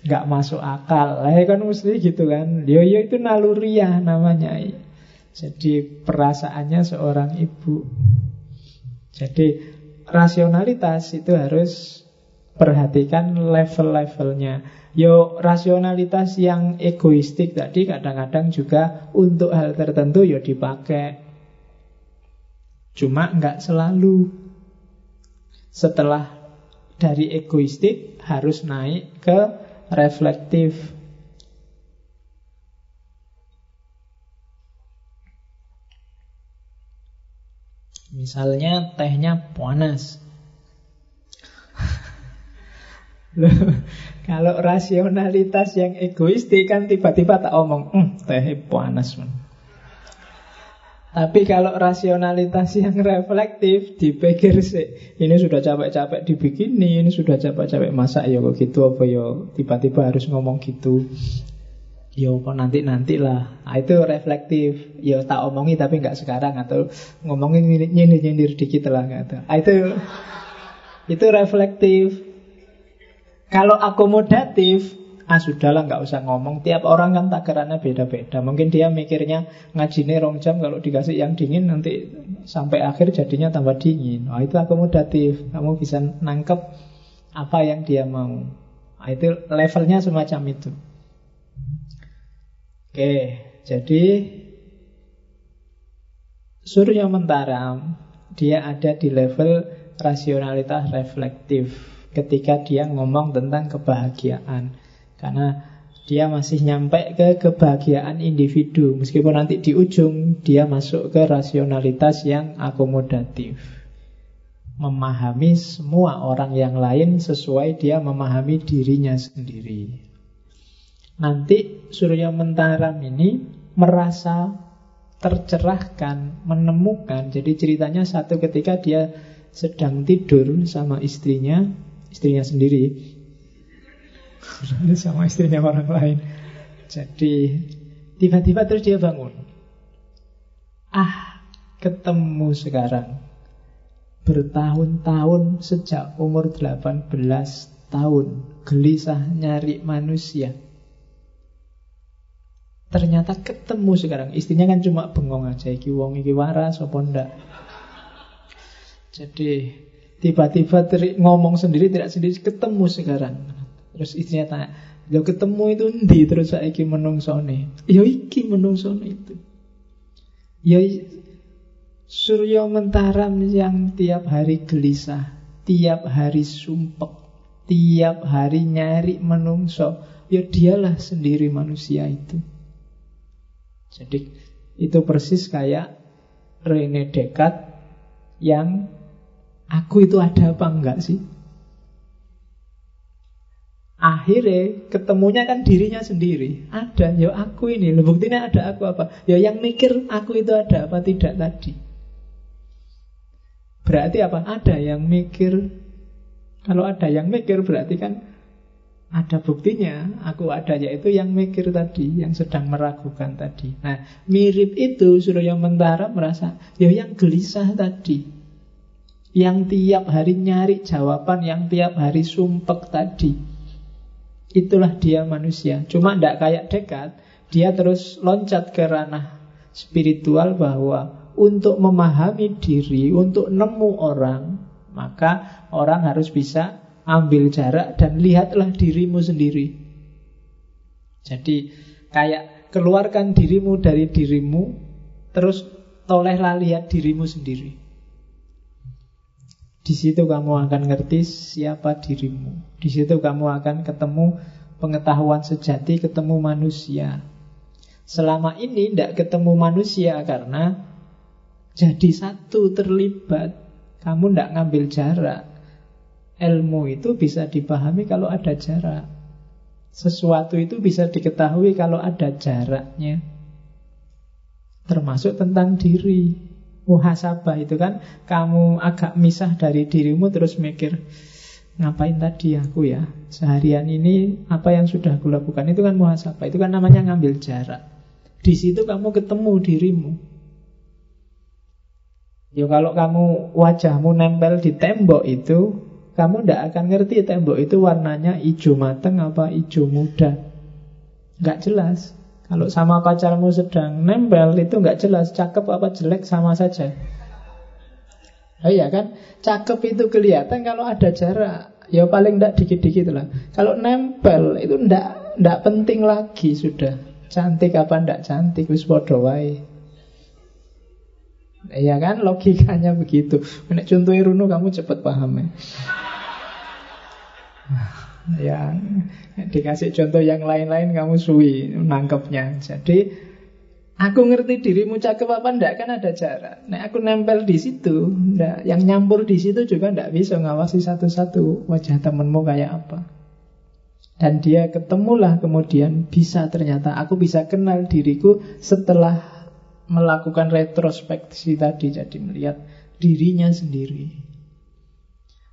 Speaker 1: Nggak masuk akal. Lah ya kan mesti gitu kan. Yo yo itu naluriah namanya. Jadi perasaannya seorang ibu. Jadi rasionalitas itu harus perhatikan level-levelnya. Yo rasionalitas yang egoistik tadi kadang-kadang juga untuk hal tertentu yo dipakai. Cuma nggak selalu. Setelah dari egoistik harus naik ke reflektif. Misalnya tehnya panas. Kalau rasionalitas yang egoistik kan tiba-tiba tak omong, hm, teh panas. Tapi kalau rasionalitas yang reflektif dipikir sih, ini sudah capek-capek dibikin ini sudah capek-capek masak ya kok gitu apa ya tiba-tiba harus ngomong gitu. Yo kok nanti nanti lah. Nah, itu reflektif. Yo tak omongi tapi nggak sekarang atau ngomongin nyindir nyindir dikit lah nggak Nah, itu itu reflektif. Kalau akomodatif, ah sudahlah nggak usah ngomong. Tiap orang kan takarannya beda-beda. Mungkin dia mikirnya ngaji rong jam kalau dikasih yang dingin nanti sampai akhir jadinya tambah dingin. Wah itu akomodatif. Kamu bisa nangkep apa yang dia mau. Nah, itu levelnya semacam itu. Oke, jadi Surya Mentaram dia ada di level rasionalitas reflektif ketika dia ngomong tentang kebahagiaan. Karena dia masih nyampe ke kebahagiaan individu. Meskipun nanti di ujung dia masuk ke rasionalitas yang akomodatif. Memahami semua orang yang lain sesuai dia memahami dirinya sendiri Nanti Surya Mentaram ini merasa tercerahkan, menemukan Jadi ceritanya satu ketika dia sedang tidur sama istrinya istrinya sendiri sama istrinya orang lain. Jadi tiba-tiba terus dia bangun. Ah, ketemu sekarang. Bertahun-tahun sejak umur 18 tahun gelisah nyari manusia. Ternyata ketemu sekarang. Istrinya kan cuma bengong aja iki wong iki waras apa ndak. Jadi Tiba-tiba ngomong sendiri tidak sendiri ketemu sekarang. Terus istrinya tanya, "Lo ketemu itu ndi terus saiki menungsone?" Ya iki menungsone itu. Ya Surya mentaram yang tiap hari gelisah, tiap hari sumpek, tiap hari nyari menungso, ya dialah sendiri manusia itu. Jadi itu persis kayak Rene Descartes yang Aku itu ada apa enggak sih? Akhirnya ketemunya kan dirinya sendiri. Ada, ya aku ini. Buktinya ada aku apa? Ya yang mikir aku itu ada apa tidak tadi. Berarti apa? Ada yang mikir. Kalau ada yang mikir berarti kan Ada buktinya Aku ada yaitu yang mikir tadi Yang sedang meragukan tadi Nah mirip itu Surya Mentara merasa Ya yang gelisah tadi yang tiap hari nyari jawaban, yang tiap hari sumpek tadi. Itulah dia manusia. Cuma tidak kayak dekat, dia terus loncat ke ranah spiritual bahwa untuk memahami diri, untuk nemu orang, maka orang harus bisa ambil jarak dan lihatlah dirimu sendiri. Jadi kayak keluarkan dirimu dari dirimu, terus tolehlah lihat dirimu sendiri. Di situ kamu akan ngerti siapa dirimu. Di situ kamu akan ketemu pengetahuan sejati, ketemu manusia. Selama ini tidak ketemu manusia karena jadi satu terlibat. Kamu tidak ngambil jarak. Ilmu itu bisa dipahami kalau ada jarak. Sesuatu itu bisa diketahui kalau ada jaraknya. Termasuk tentang diri. Muhasabah itu kan kamu agak misah dari dirimu terus mikir, ngapain tadi aku ya? Seharian ini apa yang sudah aku lakukan itu kan muhasabah. Itu kan namanya ngambil jarak. Di situ kamu ketemu dirimu. Ya kalau kamu wajahmu nempel di tembok itu, kamu tidak akan ngerti tembok itu warnanya hijau mateng apa hijau muda. Nggak jelas. Kalau sama pacarmu sedang nempel itu nggak jelas cakep apa jelek sama saja. Oh iya kan, cakep itu kelihatan kalau ada jarak. Ya paling tidak dikit-dikit lah. Kalau nempel itu ndak ndak penting lagi sudah. Cantik apa ndak cantik wis padha. Iya kan logikanya begitu. Nek contohnya Runo kamu cepat paham ya. ya dikasih contoh yang lain-lain kamu suwi nangkepnya. Jadi aku ngerti dirimu cakep apa ndak kan ada jarak. Nek aku nempel di situ, ndak yang nyampur di situ juga ndak bisa ngawasi satu-satu wajah temenmu kayak apa. Dan dia ketemulah kemudian bisa ternyata aku bisa kenal diriku setelah melakukan retrospeksi tadi jadi melihat dirinya sendiri.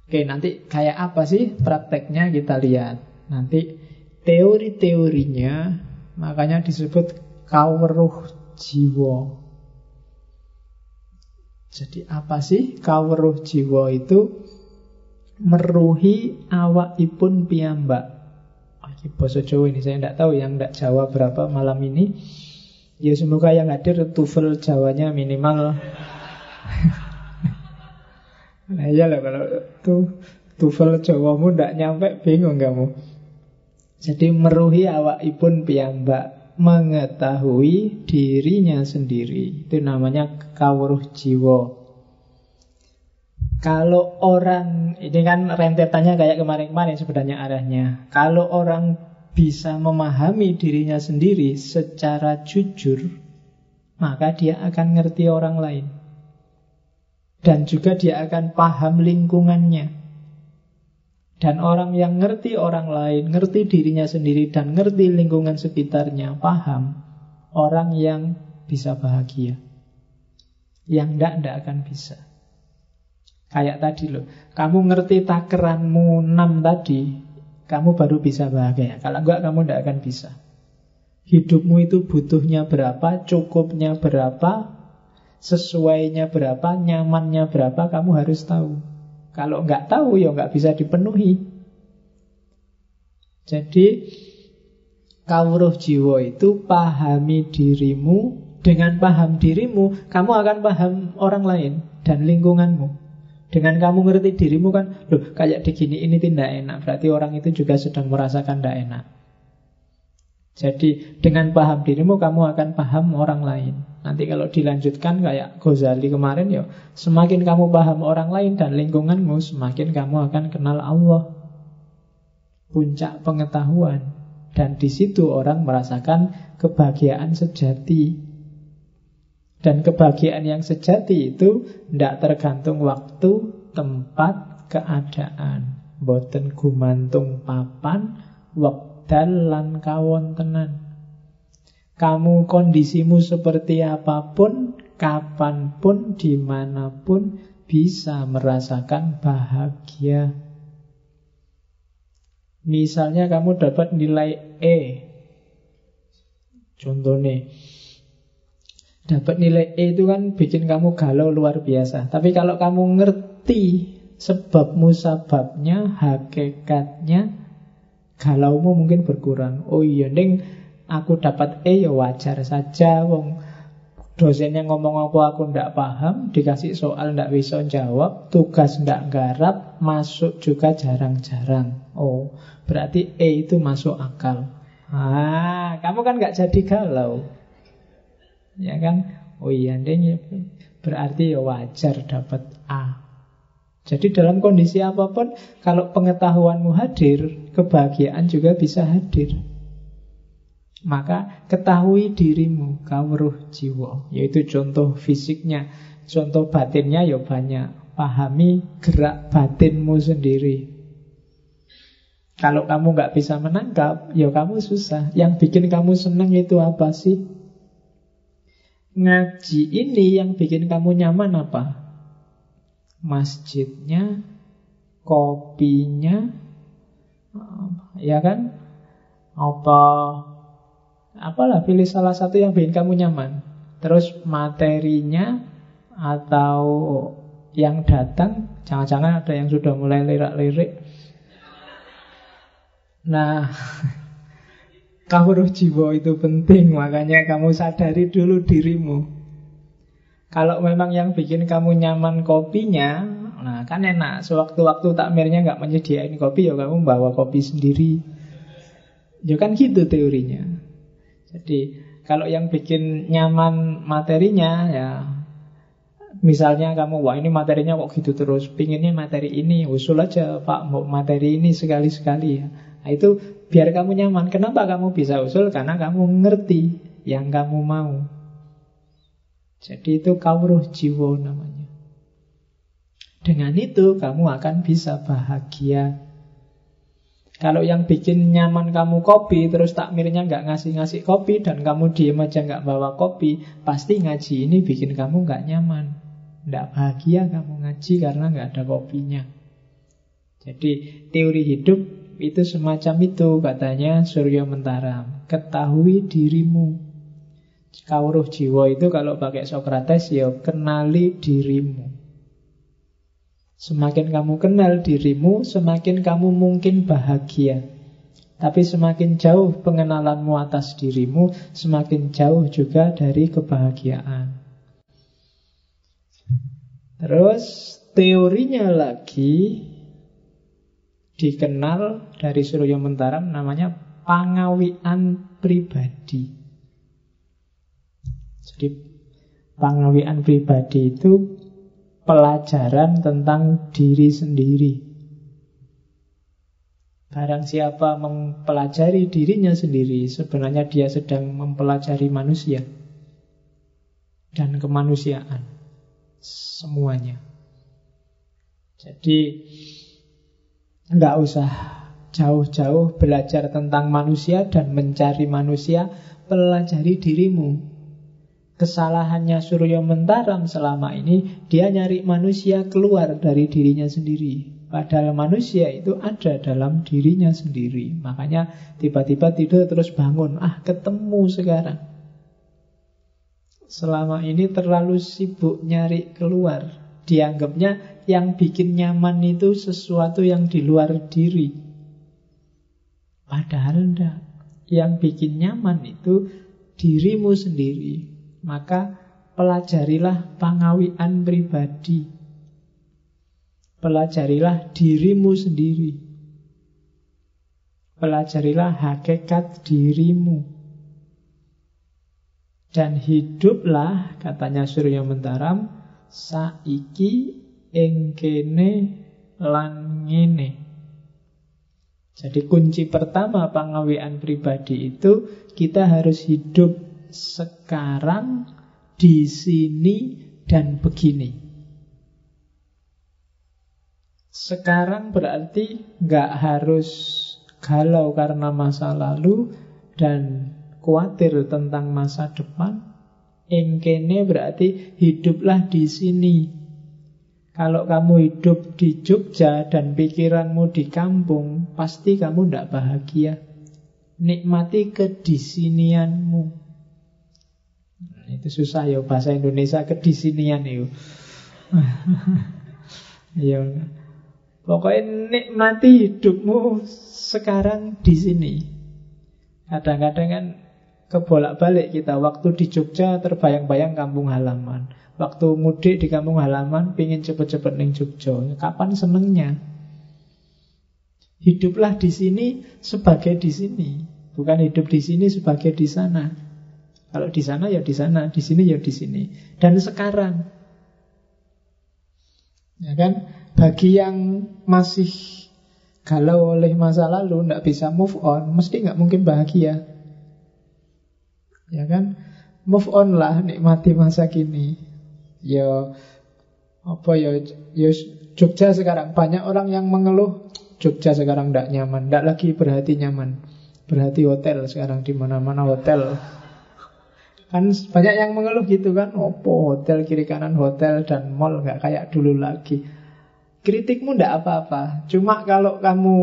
Speaker 1: Oke, nanti kayak apa sih prakteknya kita lihat. Nanti teori-teorinya makanya disebut kaweruh jiwa. Jadi apa sih kaweruh jiwa itu? Meruhi awakipun piyambak. Ini bahasa Jawa ini saya tidak tahu yang tidak Jawa berapa malam ini. Ya semoga yang hadir TOEFL Jawanya minimal. Nah iya lah kalau tuh TOEFL Jawamu ndak nyampe bingung kamu. Jadi meruhi awak ipun piyambak Mengetahui dirinya sendiri. Itu namanya kawruh jiwa. Kalau orang Ini kan rentetannya kayak kemarin-kemarin sebenarnya arahnya. Kalau orang bisa memahami dirinya sendiri secara jujur, maka dia akan ngerti orang lain. Dan juga dia akan paham lingkungannya. Dan orang yang ngerti orang lain, ngerti dirinya sendiri, dan ngerti lingkungan sekitarnya, paham. Orang yang bisa bahagia. Yang ndak ndak akan bisa. Kayak tadi loh, kamu ngerti takeranmu 6 tadi, kamu baru bisa bahagia. Kalau enggak, kamu tidak akan bisa. Hidupmu itu butuhnya berapa, cukupnya berapa, sesuainya berapa, nyamannya berapa, kamu harus tahu. Kalau enggak tahu, ya enggak bisa dipenuhi. Jadi, kawruh jiwa itu pahami dirimu, dengan paham dirimu, kamu akan paham orang lain dan lingkunganmu. Dengan kamu ngerti dirimu kan, loh kayak digini ini tidak enak. Berarti orang itu juga sedang merasakan tidak enak. Jadi dengan paham dirimu kamu akan paham orang lain. Nanti kalau dilanjutkan kayak Ghazali kemarin ya, semakin kamu paham orang lain dan lingkunganmu, semakin kamu akan kenal Allah. Puncak pengetahuan. Dan di situ orang merasakan kebahagiaan sejati. Dan kebahagiaan yang sejati itu tidak tergantung waktu, tempat, keadaan. Boten gumantung papan, wekdal lan kawontenan. Kamu kondisimu seperti apa pun, kapan pun, di mana pun bisa merasakan bahagia. Misalnya kamu dapat nilai E. Contohnya, Dapat nilai E itu kan bikin kamu galau luar biasa. Tapi kalau kamu ngerti sebab musababnya, hakikatnya, galaumu mungkin berkurang. Oh iya, neng aku dapat E ya wajar saja. Wong dosennya ngomong apa aku ndak paham, dikasih soal ndak bisa jawab, tugas ndak garap, masuk juga jarang-jarang. Oh, berarti E itu masuk akal. Ah, kamu kan nggak jadi galau. Ya kan? Oh iya, berarti ya wajar dapat A. Jadi dalam kondisi apa pun, kalau pengetahuanmu hadir, kebahagiaan juga bisa hadir. Maka ketahui dirimu, kawruh jiwa. Yaitu contoh fisiknya. Contoh batinnya ya banyak. Pahami gerak batinmu sendiri. Kalau kamu nggak bisa menangkap, ya kamu susah. Yang bikin kamu senang itu apa sih? Ngaji ini yang bikin kamu nyaman apa? Masjidnya, kopinya, ya kan? Apa? Apalah pilih salah satu yang bikin kamu nyaman. Terus materinya atau yang datang, jangan-jangan ada yang sudah mulai lirak-lirik Nah, kawruh jiwa itu penting, makanya kamu sadari dulu dirimu. Kalau memang yang bikin kamu nyaman kopinya, nah kan enak. Sewaktu-waktu takmirnya nggak menyediain kopi, ya kamu bawa kopi sendiri. Ya kan gitu teorinya. Jadi kalau yang bikin nyaman materinya ya Misalnya kamu, wah ini materinya kok gitu terus Pinginnya materi ini, usul aja Pak mau materi ini sekali-sekali ya Nah, itu biar kamu nyaman. Kenapa kamu bisa usul? Karena kamu ngerti yang kamu mau. Jadi itu kauruh jiwa namanya. Dengan itu kamu akan bisa bahagia. Kalau yang bikin nyaman kamu kopi, terus takmirnya nggak ngasih-ngasih kopi, dan kamu diem aja nggak bawa kopi, pasti ngaji ini bikin kamu nggak nyaman. Nggak bahagia kamu ngaji karena nggak ada kopinya. Jadi teori hidup itu semacam itu katanya Surya Mentaram. Ketahui dirimu. Kauruh jiwa itu kalau pakai Sokrates ya kenali dirimu. Semakin kamu kenal dirimu, semakin kamu mungkin bahagia. Tapi semakin jauh pengenalanmu atas dirimu, semakin jauh juga dari kebahagiaan. Terus teorinya lagi dikenal dari Surya Mentaram namanya pangawian pribadi. Jadi pangawian pribadi itu pelajaran tentang diri sendiri. Barang siapa mempelajari dirinya sendiri, sebenarnya dia sedang mempelajari manusia dan kemanusiaan semuanya. Jadi Nggak usah jauh-jauh belajar tentang manusia dan mencari manusia, pelajari dirimu. Kesalahannya Suryo Mentaram selama ini, dia nyari manusia keluar dari dirinya sendiri. Padahal manusia itu ada dalam dirinya sendiri. Makanya tiba-tiba tidur terus bangun. Ah, ketemu sekarang. Selama ini terlalu sibuk nyari keluar. Dianggapnya yang bikin nyaman itu sesuatu yang di luar diri. Padahal enggak. Yang bikin nyaman itu dirimu sendiri. Maka pelajarilah pangawian pribadi. Pelajarilah dirimu sendiri. Pelajarilah hakikat dirimu. Dan hiduplah, katanya Surya Mentaram, saiki ing kene lan ngene. Jadi kunci pertama pengawian pribadi itu kita harus hidup sekarang di sini dan begini. Sekarang berarti nggak harus galau karena masa lalu dan khawatir tentang masa depan. Engkene berarti hiduplah di sini kalau kamu hidup di Jogja dan pikiranmu di kampung, pasti kamu tidak bahagia. Nikmati kedisinianmu. Nah, itu susah ya bahasa Indonesia kedisinian itu. ya. Pokoknya nikmati hidupmu sekarang di sini. Kadang-kadang kan kebolak-balik kita waktu di Jogja terbayang-bayang kampung halaman. Waktu mudik di kampung halaman Pingin cepet-cepet neng Jogja. Kapan senengnya? Hiduplah di sini sebagai di sini. Bukan hidup di sini sebagai di sana. Kalau di sana ya di sana Di sini ya di sini. Dan sekarang Ya kan? Bagi yang masih galau oleh masa lalu Tidak bisa move on Mesti nggak mungkin bahagia Ya kan Move on lah Nikmati masa kini Ya apa ya ya Jogja sekarang banyak orang yang mengeluh Jogja sekarang tidak nyaman, tidak lagi berhati nyaman. Berhati hotel sekarang di mana-mana hotel. Kan banyak yang mengeluh gitu kan, opo hotel kiri kanan hotel dan mall nggak kayak dulu lagi. Kritikmu tidak apa-apa. Cuma kalau kamu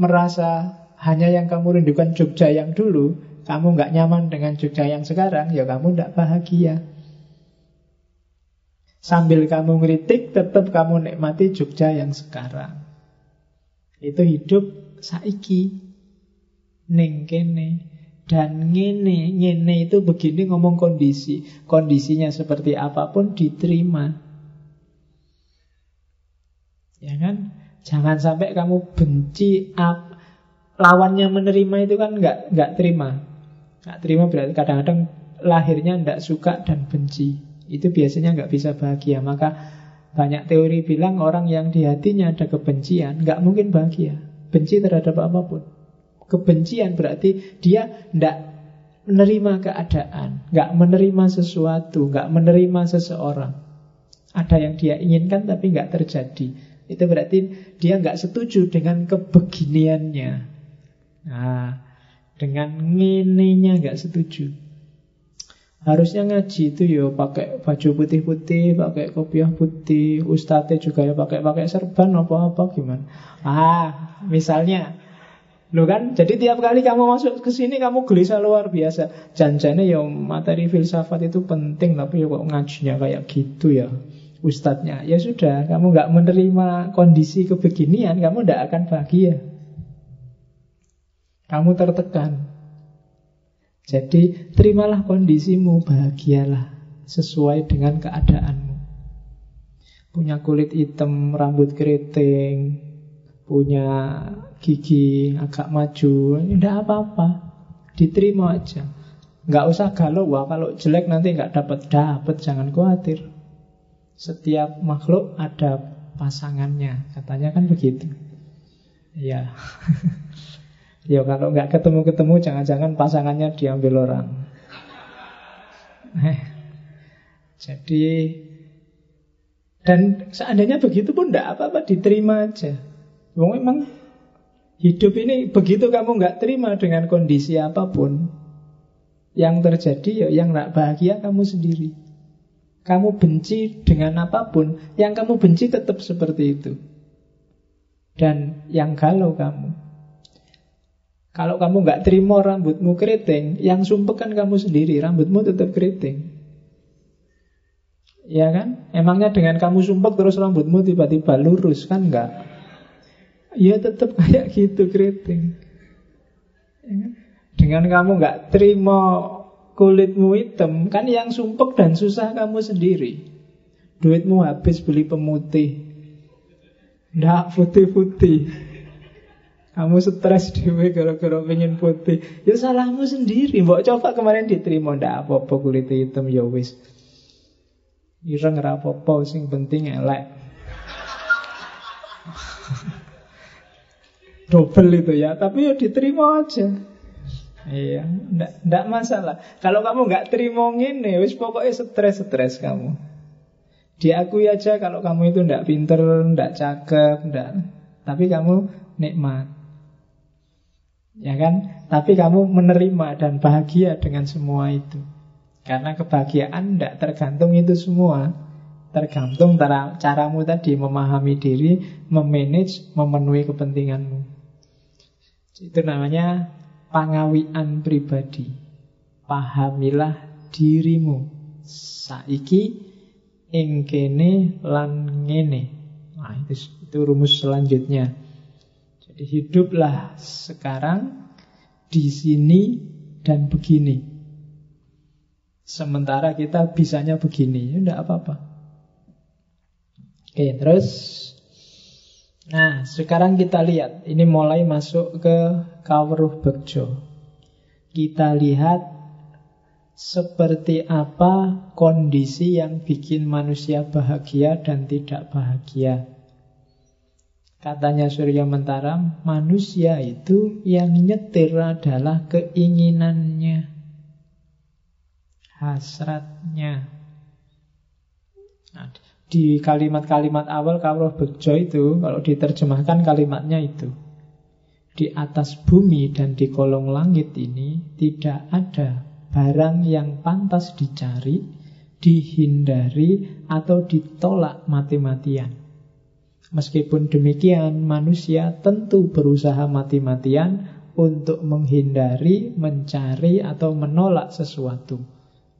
Speaker 1: merasa hanya yang kamu rindukan Jogja yang dulu, kamu nggak nyaman dengan Jogja yang sekarang, ya kamu tidak bahagia. Sambil kamu ngeritik, tetap kamu nikmati Jogja yang sekarang. Itu hidup saiki. Ning kene. Dan ngene, ngene itu begini ngomong kondisi. Kondisinya seperti apa pun diterima. Ya kan? Jangan sampai kamu benci ap, lawannya menerima itu kan nggak nggak terima. Nggak terima berarti kadang-kadang lahirnya nggak suka dan benci. Itu biasanya nggak bisa bahagia. Maka banyak teori bilang orang yang di hatinya ada kebencian nggak mungkin bahagia. Benci terhadap apa pun. Kebencian berarti dia tidak menerima keadaan, nggak menerima sesuatu, nggak menerima seseorang. Ada yang dia inginkan tapi nggak terjadi. Itu berarti dia nggak setuju dengan kebeginiannya. Nah, dengan ngenenya nggak setuju. Harusnya ngaji itu ya pakai baju putih-putih, pakai kopiah putih, ustadznya juga ya pakai pakai serban apa-apa gimana. Ah, misalnya Lo kan, jadi tiap kali kamu masuk ke sini kamu gelisah luar biasa. Janjane ya materi filsafat itu penting, tapi ya kok ngajinya kayak gitu ya ustadznya. Ya sudah, kamu nggak menerima kondisi kebeginian, kamu tidak akan bahagia. Kamu tertekan. Jadi terimalah kondisimu, bahagialah sesuai dengan keadaanmu. Punya kulit hitam, rambut keriting, punya gigi agak maju, tidak apa-apa. Diterima aja. Nggak usah galau, wah kalau jelek nanti nggak dapat dapat, jangan khawatir. Setiap makhluk ada pasangannya, katanya kan begitu. Ya. Ya kalau nggak ketemu-ketemu jangan-jangan pasangannya diambil orang. Eh, jadi dan seandainya begitu pun tidak apa-apa diterima aja. Wong memang hidup ini begitu kamu nggak terima dengan kondisi apa pun yang terjadi ya yang nggak bahagia kamu sendiri. Kamu benci dengan apa pun, yang kamu benci tetap seperti itu. Dan yang galau kamu. Kalau kamu nggak terima rambutmu keriting, yang sumpek kan kamu sendiri, rambutmu tetap keriting. Ya kan? Emangnya dengan kamu sumpek terus rambutmu tiba-tiba lurus kan enggak? Ya tetap kayak gitu keriting. Ya kan? Dengan kamu nggak terima kulitmu hitam, kan yang sumpek dan susah kamu sendiri. Duitmu habis beli pemutih. Nggak putih-putih. Kamu stres dewe gara-gara pengen putih. Ya salahmu sendiri. Mbok coba kemarin diterima ndak apa-apa kulit hitam ya wis. Ireng ora apa-apa sing penting elek. Double itu ya, tapi ya diterima aja. Iya, ndak, ndak masalah. Kalau kamu nggak terima ngene, wis pokoknya stres-stres kamu. Diakui aja kalau kamu itu ndak pinter, ndak cakep, ndak. Tapi kamu nikmat. Ya kan? Tapi kamu menerima dan bahagia dengan semua itu. Karena kebahagiaan tidak tergantung itu semua. Tergantung cara, caramu tadi memahami diri, memanage, memenuhi kepentinganmu. Itu namanya pangawian pribadi. Pahamilah dirimu. Saiki ingkene lan ngene. Nah, itu, itu rumus selanjutnya. Jadi hiduplah sekarang di sini dan begini. Sementara kita bisanya begini, ya enggak apa-apa. Oke, terus Nah, sekarang kita lihat Ini mulai masuk ke Kawruh Bekjo Kita lihat Seperti apa kondisi yang bikin manusia bahagia dan tidak bahagia Katanya Surya Mentara, manusia itu yang nyetir adalah keinginannya, hasratnya. Nah, Di kalimat-kalimat awal Kawroh Bejo itu Kalau diterjemahkan kalimatnya itu Di atas bumi dan di kolong langit ini Tidak ada barang yang pantas dicari Dihindari atau ditolak mati-matian Meskipun demikian, manusia tentu berusaha mati-matian untuk menghindari, mencari, atau menolak sesuatu.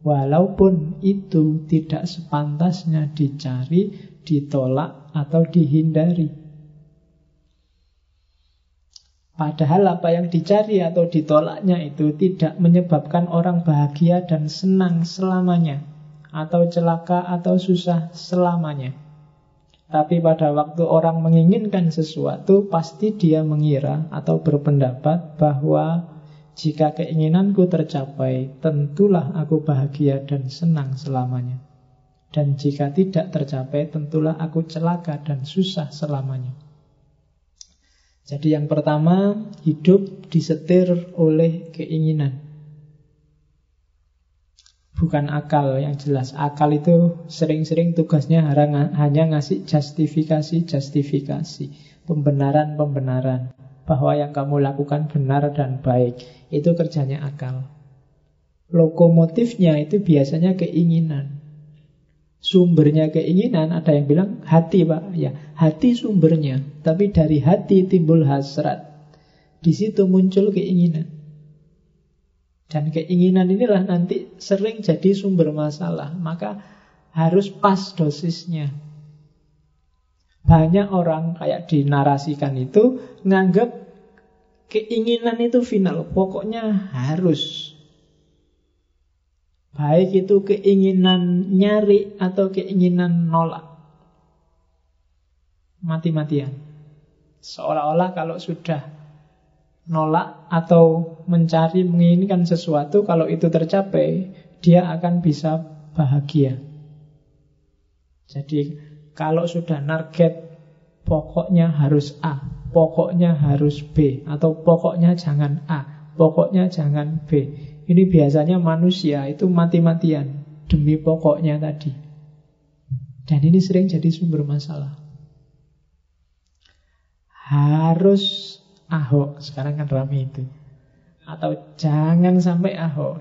Speaker 1: Walaupun itu tidak sepantasnya dicari, ditolak, atau dihindari. Padahal apa yang dicari atau ditolaknya itu tidak menyebabkan orang bahagia dan senang selamanya, atau celaka atau susah selamanya. Tapi pada waktu orang menginginkan sesuatu, pasti dia mengira atau berpendapat bahwa jika keinginanku tercapai, tentulah aku bahagia dan senang selamanya. Dan jika tidak tercapai, tentulah aku celaka dan susah selamanya. Jadi yang pertama, hidup disetir oleh keinginan. Bukan akal yang jelas. Akal itu sering-sering tugasnya hanya ngasih justifikasi-justifikasi. Pembenaran-pembenaran. Bahwa yang kamu lakukan benar dan baik. Itu kerjanya akal. Lokomotifnya itu biasanya keinginan. Sumbernya keinginan ada yang bilang hati pak, ya hati sumbernya. Tapi dari hati timbul hasrat. Di situ muncul keinginan. Dan keinginan inilah nanti sering jadi sumber masalah. Maka harus pas dosisnya. Banyak orang kayak dinarasikan itu nganggap Keinginan itu final, pokoknya harus. Baik itu keinginan nyari atau keinginan nolak. Mati-matian. Seolah-olah kalau sudah nolak atau mencari menginginkan sesuatu, kalau itu tercapai, dia akan bisa bahagia. Jadi kalau sudah target pokoknya harus A, pokoknya harus B atau pokoknya jangan A, pokoknya jangan B. Ini biasanya manusia itu mati-matian demi pokoknya tadi. Dan ini sering jadi sumber masalah. Harus Ahok, sekarang kan rame itu. Atau jangan sampai Ahok.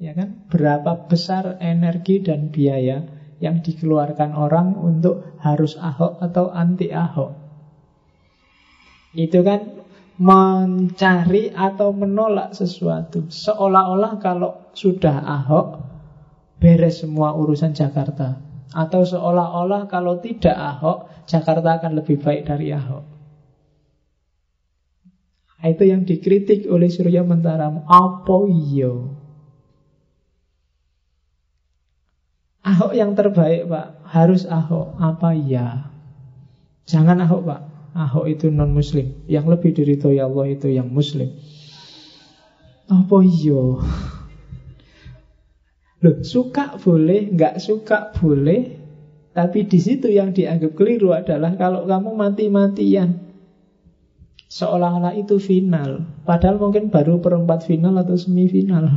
Speaker 1: Ya kan? Berapa besar energi dan biaya yang dikeluarkan orang untuk harus Ahok atau anti Ahok? Itu kan mencari atau menolak sesuatu. Seolah-olah kalau sudah Ahok, beres semua urusan Jakarta. Atau seolah-olah kalau tidak Ahok, Jakarta akan lebih baik dari Ahok. Itu yang dikritik oleh Surya Mentaramu. Apa iyo? Ahok yang terbaik pak. Harus Ahok. Apa iya? Jangan Ahok pak. Ahok itu non muslim Yang lebih diridhoi Allah itu yang muslim. Apa iyo Loh, suka boleh, nggak suka boleh, tapi di situ yang dianggap keliru adalah kalau kamu mati-matian, seolah-olah itu final, padahal mungkin baru perempat final atau semifinal.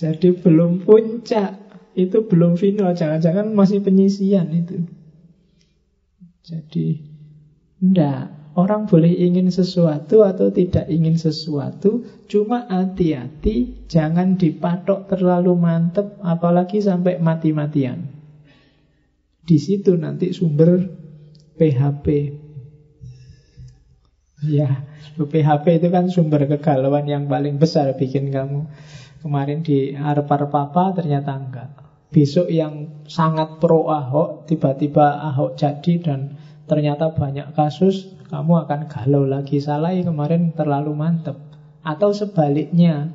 Speaker 1: Jadi belum puncak, itu belum final, jangan-jangan masih penyisian itu. Jadi Tidak Orang boleh ingin sesuatu atau tidak ingin sesuatu. Cuma hati-hati Jangan dipatok terlalu mantep Apalagi sampai mati-matian. Di situ nanti sumber PHP Ya PHP itu kan sumber kegalauan yang paling besar Bikin kamu. Kemarin di Arpar Papa ternyata enggak. Besok yang sangat pro Ahok Tiba-tiba Ahok jadi dan ternyata banyak kasus kamu akan galau lagi. Salah kemarin terlalu mantep. Atau sebaliknya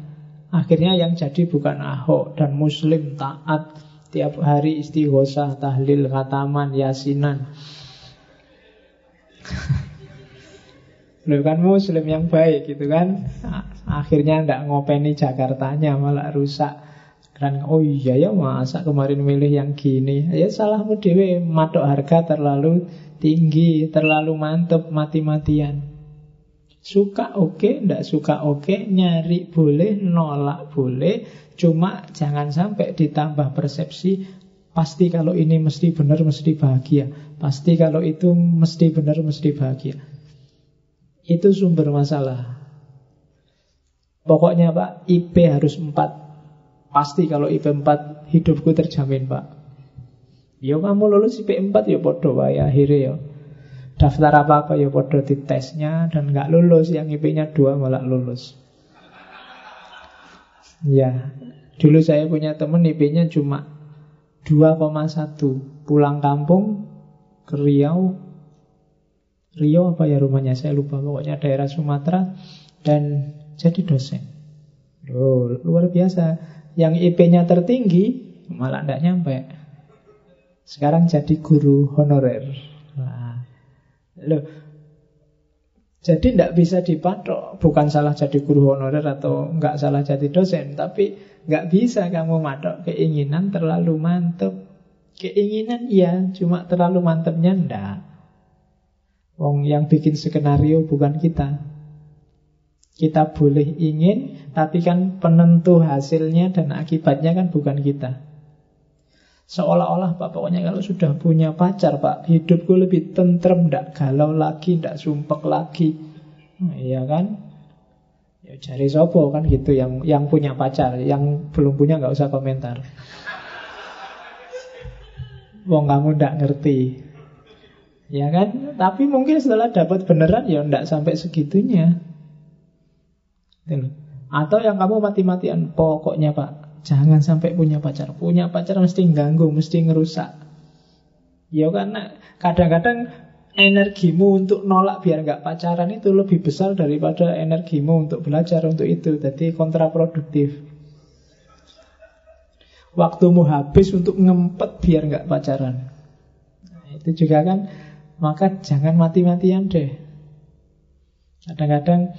Speaker 1: akhirnya yang jadi bukan Ahok dan Muslim taat tiap hari istighosah tahlil khataman yasinan Lu kan muslim yang baik gitu kan Akhirnya ndak ngopeni Jakartanya malah rusak Dan oh iya ya masa kemarin milih yang gini Ya salahmu dewe matok harga terlalu tinggi, terlalu mantep, mati-matian. Suka oke, okay, ndak suka oke, okay, nyari boleh, nolak boleh, cuma jangan sampai ditambah persepsi Pasti kalau ini mesti benar, mesti bahagia. Pasti kalau itu mesti benar, mesti bahagia. Itu sumber masalah. Pokoknya Pak, IP harus 4. Pasti kalau IP 4 hidupku terjamin Pak. Ya kamu lulus IP 4 ya bodoh Pak ya akhirnya ya. Daftar apa-apa ya bodoh di tesnya dan nggak lulus, yang IP-nya 2 malah lulus. Ya, dulu saya punya temen IP-nya cuma 2,1 Pulang kampung ke Riau Riau apa ya rumahnya saya lupa. Pokoknya daerah Sumatera Dan jadi dosen. Oh, luar biasa. Yang IP-nya tertinggi Malah tidak nyampe. Sekarang jadi guru honorer. Nah, Loh, jadi tidak bisa dipatok. Bukan salah jadi guru honorer Atau nggak salah jadi dosen Tapi nggak bisa kamu matok keinginan terlalu mantep. Keinginan iya Cuma terlalu mantepnya ndak Wong yang bikin skenario bukan kita. Kita boleh ingin Tapi kan penentu hasilnya dan akibatnya kan bukan kita. Seolah-olah Pak pokoknya kalau sudah punya pacar Pak Hidupku lebih tentrem, tidak galau lagi, tidak sumpek lagi. Nah, Iya kan? Ya cari sopo kan gitu yang yang punya pacar Yang belum punya nggak usah komentar. Wong kamu tidak ngerti Ya kan? Tapi mungkin setelah dapat beneran ya tidak sampai segitunya Atau yang kamu mati-matian Pokoknya Pak Jangan sampai punya pacar. Punya pacar mesti ganggu, mesti ngerusak. Ya karena kadang-kadang energimu untuk nolak biar nggak pacaran itu lebih besar daripada energimu untuk belajar untuk itu. Jadi kontraproduktif. Waktumu habis untuk ngempet biar nggak pacaran. Nah, itu juga kan, maka jangan mati-matian deh. Kadang-kadang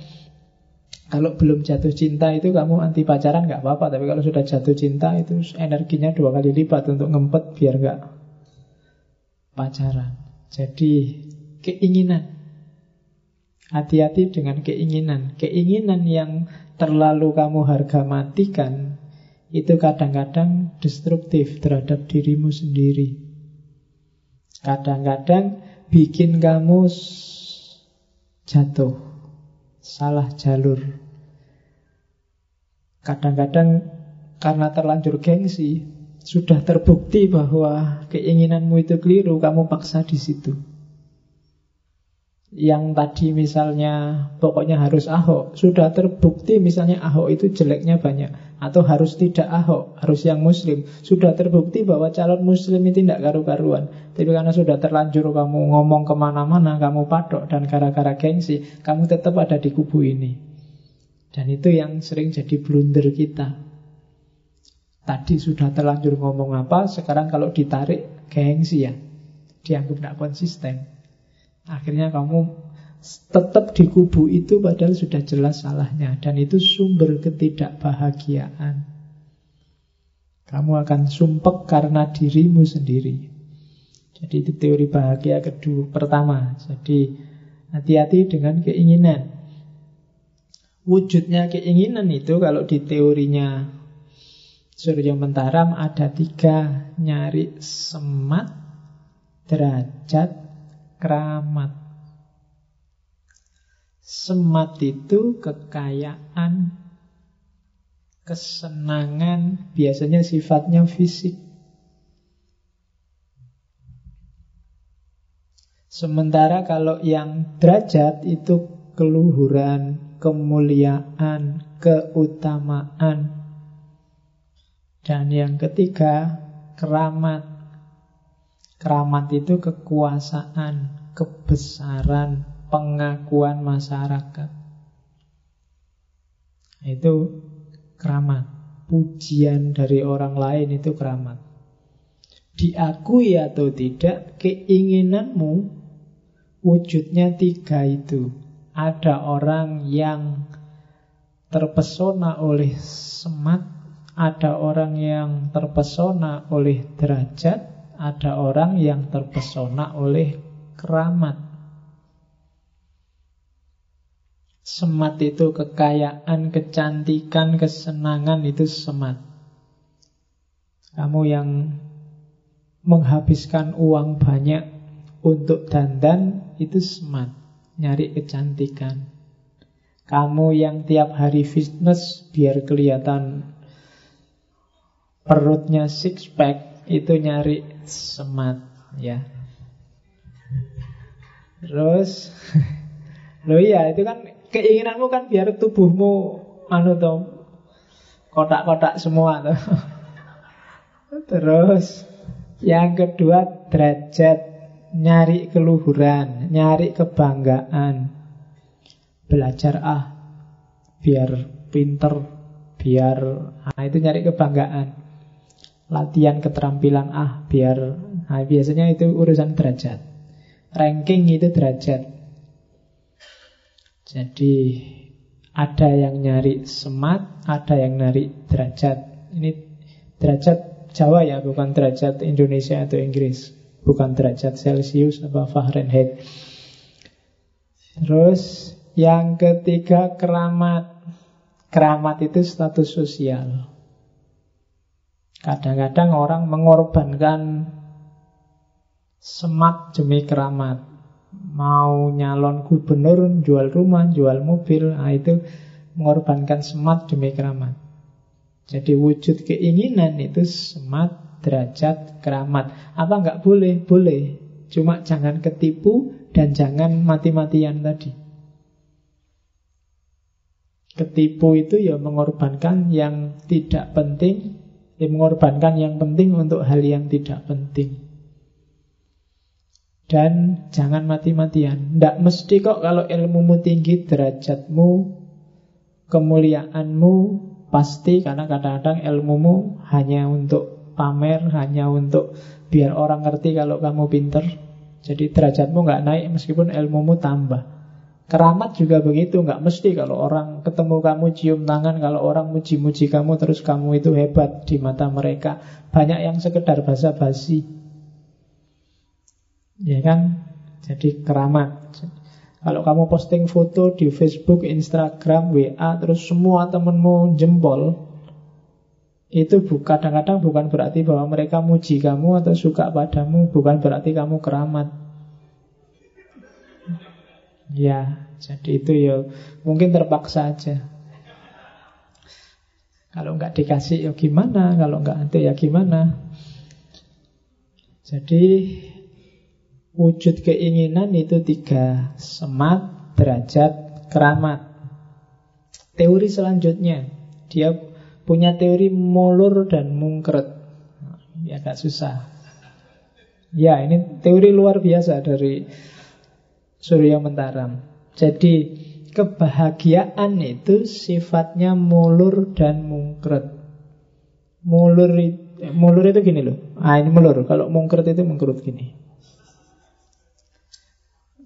Speaker 1: kalau belum jatuh cinta itu kamu anti pacaran nggak apa-apa, tapi kalau sudah jatuh cinta itu energinya dua kali lipat untuk ngempet biar nggak pacaran. Jadi keinginan, hati-hati dengan keinginan. Keinginan yang terlalu kamu harga matikan itu kadang-kadang destruktif terhadap dirimu sendiri. Kadang-kadang bikin kamu jatuh, salah jalur. Kadang-kadang karena terlanjur gengsi, sudah terbukti bahwa keinginanmu itu keliru, kamu paksa di situ. Yang tadi misalnya pokoknya harus Ahok, sudah terbukti misalnya Ahok itu jeleknya banyak atau harus tidak Ahok, harus yang muslim. Sudah terbukti bahwa calon muslim itu tidak karu-karuan. Tapi karena sudah terlanjur kamu ngomong ke mana-mana, kamu patok dan gara-gara gengsi, kamu tetap ada di kubu ini. Dan itu yang sering jadi blunder kita. Tadi sudah terlanjur ngomong apa, sekarang kalau ditarik gengsi ya. Dianggap tidak konsisten. Akhirnya kamu tetap di kubu itu padahal sudah jelas salahnya. Dan itu sumber ketidakbahagiaan. Kamu akan sumpek karena dirimu sendiri. Jadi itu teori bahagia kedua pertama. Jadi hati-hati dengan keinginan. Wujudnya keinginan itu kalau di teorinya Surya Mentaram ada tiga nyari semat, derajat, keramat. Semat itu kekayaan, kesenangan, biasanya sifatnya fisik. Sementara kalau yang derajat itu keluhuran, kemuliaan, keutamaan. Dan yang ketiga, keramat. Keramat itu kekuasaan, kebesaran, pengakuan masyarakat. Itu keramat. Pujian dari orang lain itu keramat. Diakui atau tidak, keinginanmu wujudnya tiga itu ada orang yang terpesona oleh semat, ada orang yang terpesona oleh derajat, ada orang yang terpesona oleh keramat. Semat itu kekayaan, kecantikan, kesenangan itu semat. Kamu yang menghabiskan uang banyak untuk dandan itu smart, nyari kecantikan. Kamu yang tiap hari fitness biar kelihatan perutnya six pack itu nyari smart ya. Terus lo iya itu kan keinginanmu kan biar tubuhmu anu toh kotak-kotak semua tuh. Terus yang kedua derajat nyari keluhuran, nyari kebanggaan. Belajar ah biar pinter, biar ah itu nyari kebanggaan. Latihan keterampilan ah biar nah, biasanya itu urusan derajat. Ranking itu derajat. Jadi ada yang nyari semat, ada yang nyari derajat. Ini derajat Jawa ya, bukan derajat Indonesia atau Inggris. Bukan derajat Celsius atau Fahrenheit. Terus yang ketiga keramat. Keramat itu status sosial. Kadang-kadang orang mengorbankan semat demi keramat. Mau nyalon gubernur, jual rumah, jual mobil, nah itu mengorbankan semat demi keramat. Jadi wujud keinginan itu semat, derajat, keramat. Apa enggak boleh? Boleh. Cuma jangan ketipu dan jangan mati-matian tadi. Ketipu itu ya mengorbankan yang tidak penting, ya mengorbankan yang penting untuk hal yang tidak penting. Dan jangan mati-matian. Tidak mesti kok kalau ilmumu tinggi, derajatmu, kemuliaanmu, Pasti karena kadang-kadang ilmumu hanya untuk pamer, hanya untuk biar orang ngerti kalau kamu pinter. Jadi derajatmu nggak naik meskipun ilmumu tambah. Keramat juga begitu, nggak mesti kalau orang ketemu kamu cium tangan, kalau orang muji-muji kamu terus kamu itu hebat di mata mereka. Banyak yang sekedar basa-basi. Ya kan? Jadi keramat. Kalau kamu posting foto di Facebook, Instagram, WA, terus semua temenmu jempol, itu kadang-kadang bukan berarti bahwa mereka muji kamu atau suka padamu, bukan berarti kamu keramat. Ya, jadi itu ya mungkin terpaksa aja. Kalau nggak dikasih ya gimana, kalau nggak ada ya gimana. Jadi Wujud keinginan itu tiga Semat, derajat, keramat Teori selanjutnya Dia punya teori molur dan mungkret. Ya agak susah. Ya ini teori luar biasa dari Surya Mentaram Jadi kebahagiaan itu sifatnya mulur dan mungkret. Mulur, mulur itu gini loh. Ah ini mulur Kalau mungkret itu mengkerut gini.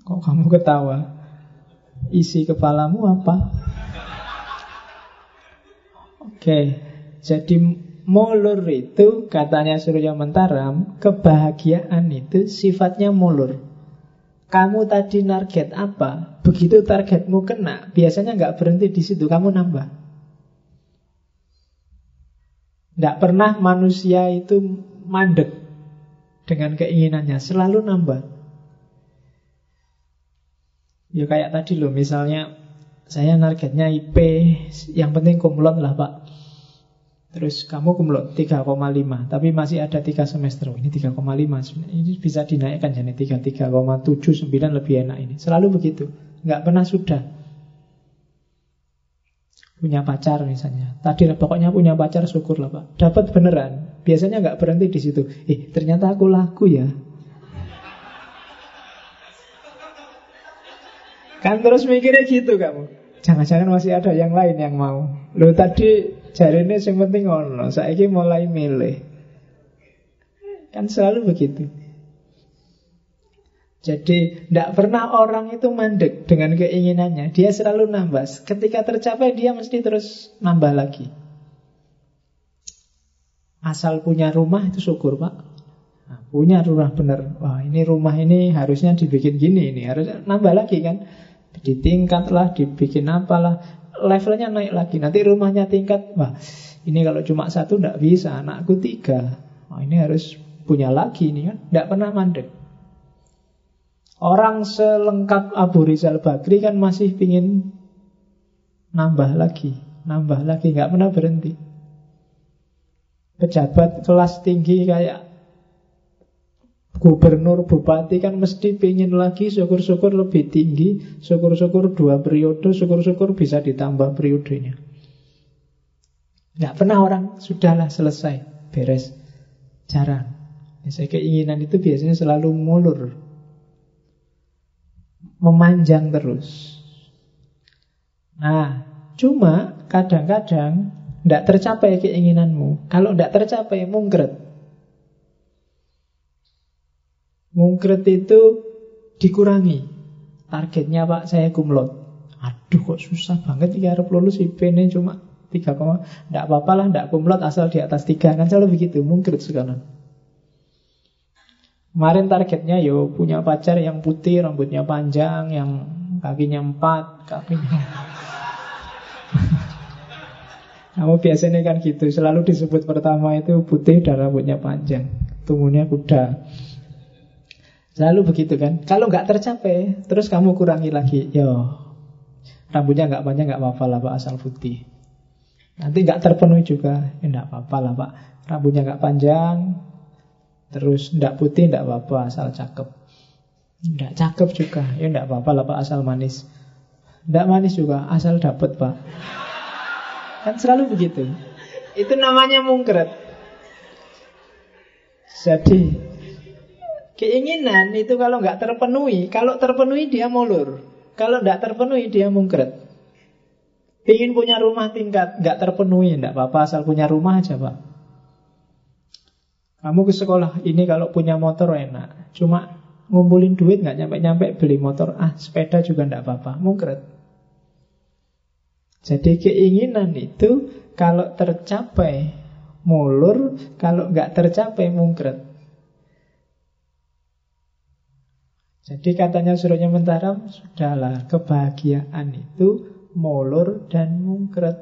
Speaker 1: Kok kamu ketawa? Isi kepalamu apa? Oke, jadi molur itu katanya Surya Mentaram, kebahagiaan itu sifatnya molur. Kamu tadi target apa? Begitu targetmu kena, biasanya nggak berhenti di situ, kamu nambah. Tidak pernah manusia itu mandek dengan keinginannya, selalu nambah. Ya kayak tadi loh, misalnya saya targetnya IP, yang penting kumlot lah Pak. Terus kamu kumlot 3,5, tapi masih ada 3 semester. Ini 3,5, ini bisa dinaikkan jadi 3, 3,79 lebih enak ini. Selalu begitu, nggak pernah sudah. Punya pacar misalnya. Tadi pokoknya punya pacar syukur lah Pak. Dapat beneran. Biasanya nggak berhenti di situ. Eh, ternyata aku laku ya. Kan terus mikirnya gitu kamu. Jangan-jangan masih ada yang lain yang mau. Lo tadi jari ini yang penting ono. Saya ini mulai milih. Kan selalu begitu. Jadi tidak pernah orang itu mandek dengan keinginannya. Dia selalu nambah. Ketika tercapai dia mesti terus nambah lagi. Asal punya rumah itu syukur pak. Nah, punya rumah benar. Wah ini rumah ini harusnya dibikin gini. Ini harus nambah lagi kan ditingkatlah, dibikin apalah, levelnya naik lagi. Nanti rumahnya tingkat, wah ini kalau cuma satu tidak bisa, anakku tiga. Oh, ini harus punya lagi ini kan, tidak pernah mandek. Orang selengkap Abu Rizal Bakri kan masih pingin nambah lagi, nambah lagi, nggak pernah berhenti. Pejabat kelas tinggi kayak gubernur, bupati kan mesti pingin lagi, syukur-syukur lebih tinggi, syukur-syukur dua periode, syukur-syukur bisa ditambah periodenya. Nggak pernah orang, sudahlah selesai, beres. Jarang. Biasanya keinginan itu biasanya selalu mulur memanjang terus. Nah, cuma kadang-kadang tidak tercapai keinginanmu. Kalau tidak tercapai, mungkret. Mungkret itu dikurangi. Targetnya Pak, saya kumlot. Aduh kok susah banget ya harus lulus IP ini cuma 3, tidak apa-apa lah, tidak kumlot asal di atas 3. Kan selalu begitu, mungkret sekarang. Kemarin targetnya yo punya pacar yang putih, rambutnya panjang, yang kakinya empat, kakinya. Kamu biasanya kan gitu, selalu disebut pertama itu putih dan rambutnya panjang, tumbuhnya kuda. Selalu begitu kan. Kalau nggak tercapai, terus kamu kurangi lagi, yo rambutnya nggak panjang nggak apa-apa lah pak asal putih. Nanti nggak terpenuhi juga, ya nggak apa-apa lah pak. Rambutnya nggak panjang, Terus ndak putih ndak apa-apa asal cakep. Ndak cakep juga, ya ndak apa-apa lah Pak asal manis. Ndak manis juga asal dapet Pak. Kan selalu begitu. Itu namanya mungkret. Jadi keinginan itu kalau nggak terpenuhi, kalau terpenuhi dia mulur. Kalau nggak terpenuhi dia mungkret. Ingin punya rumah tingkat, nggak terpenuhi, nggak apa-apa asal punya rumah aja pak. Kamu ke sekolah ini kalau punya motor enak. Cuma ngumpulin duit nggak nyampe-nyampe beli motor. Ah sepeda juga nggak apa-apa. Mungkret. Jadi keinginan itu kalau tercapai mulur, kalau nggak tercapai mungkret. Jadi katanya suruhnya mentaram, sudahlah kebahagiaan itu mulur dan mungkret.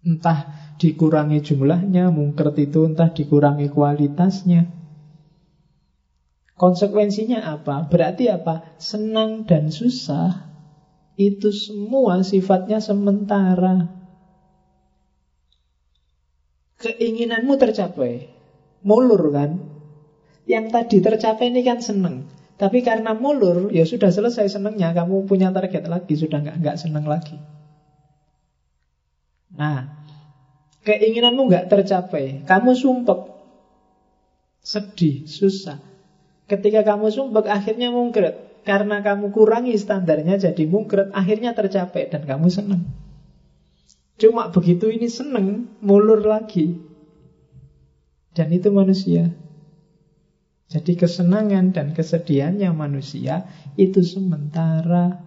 Speaker 1: Entah dikurangi jumlahnya, mungkert itu entah dikurangi kualitasnya. Konsekuensinya apa? Berarti apa? Senang dan susah itu semua sifatnya sementara. Keinginanmu tercapai, mulur kan? Yang tadi tercapai ini kan senang. Tapi karena mulur, ya sudah selesai senangnya. Kamu punya target lagi, sudah nggak nggak senang lagi. Nah, keinginanmu nggak tercapai, kamu sumpek, sedih, susah. Ketika kamu sumpek, akhirnya mungkret. Karena kamu kurangi standarnya jadi mungkret, akhirnya tercapai dan kamu senang. Cuma begitu ini senang, mulur lagi. Dan itu manusia. Jadi kesenangan dan kesedihannya manusia itu sementara.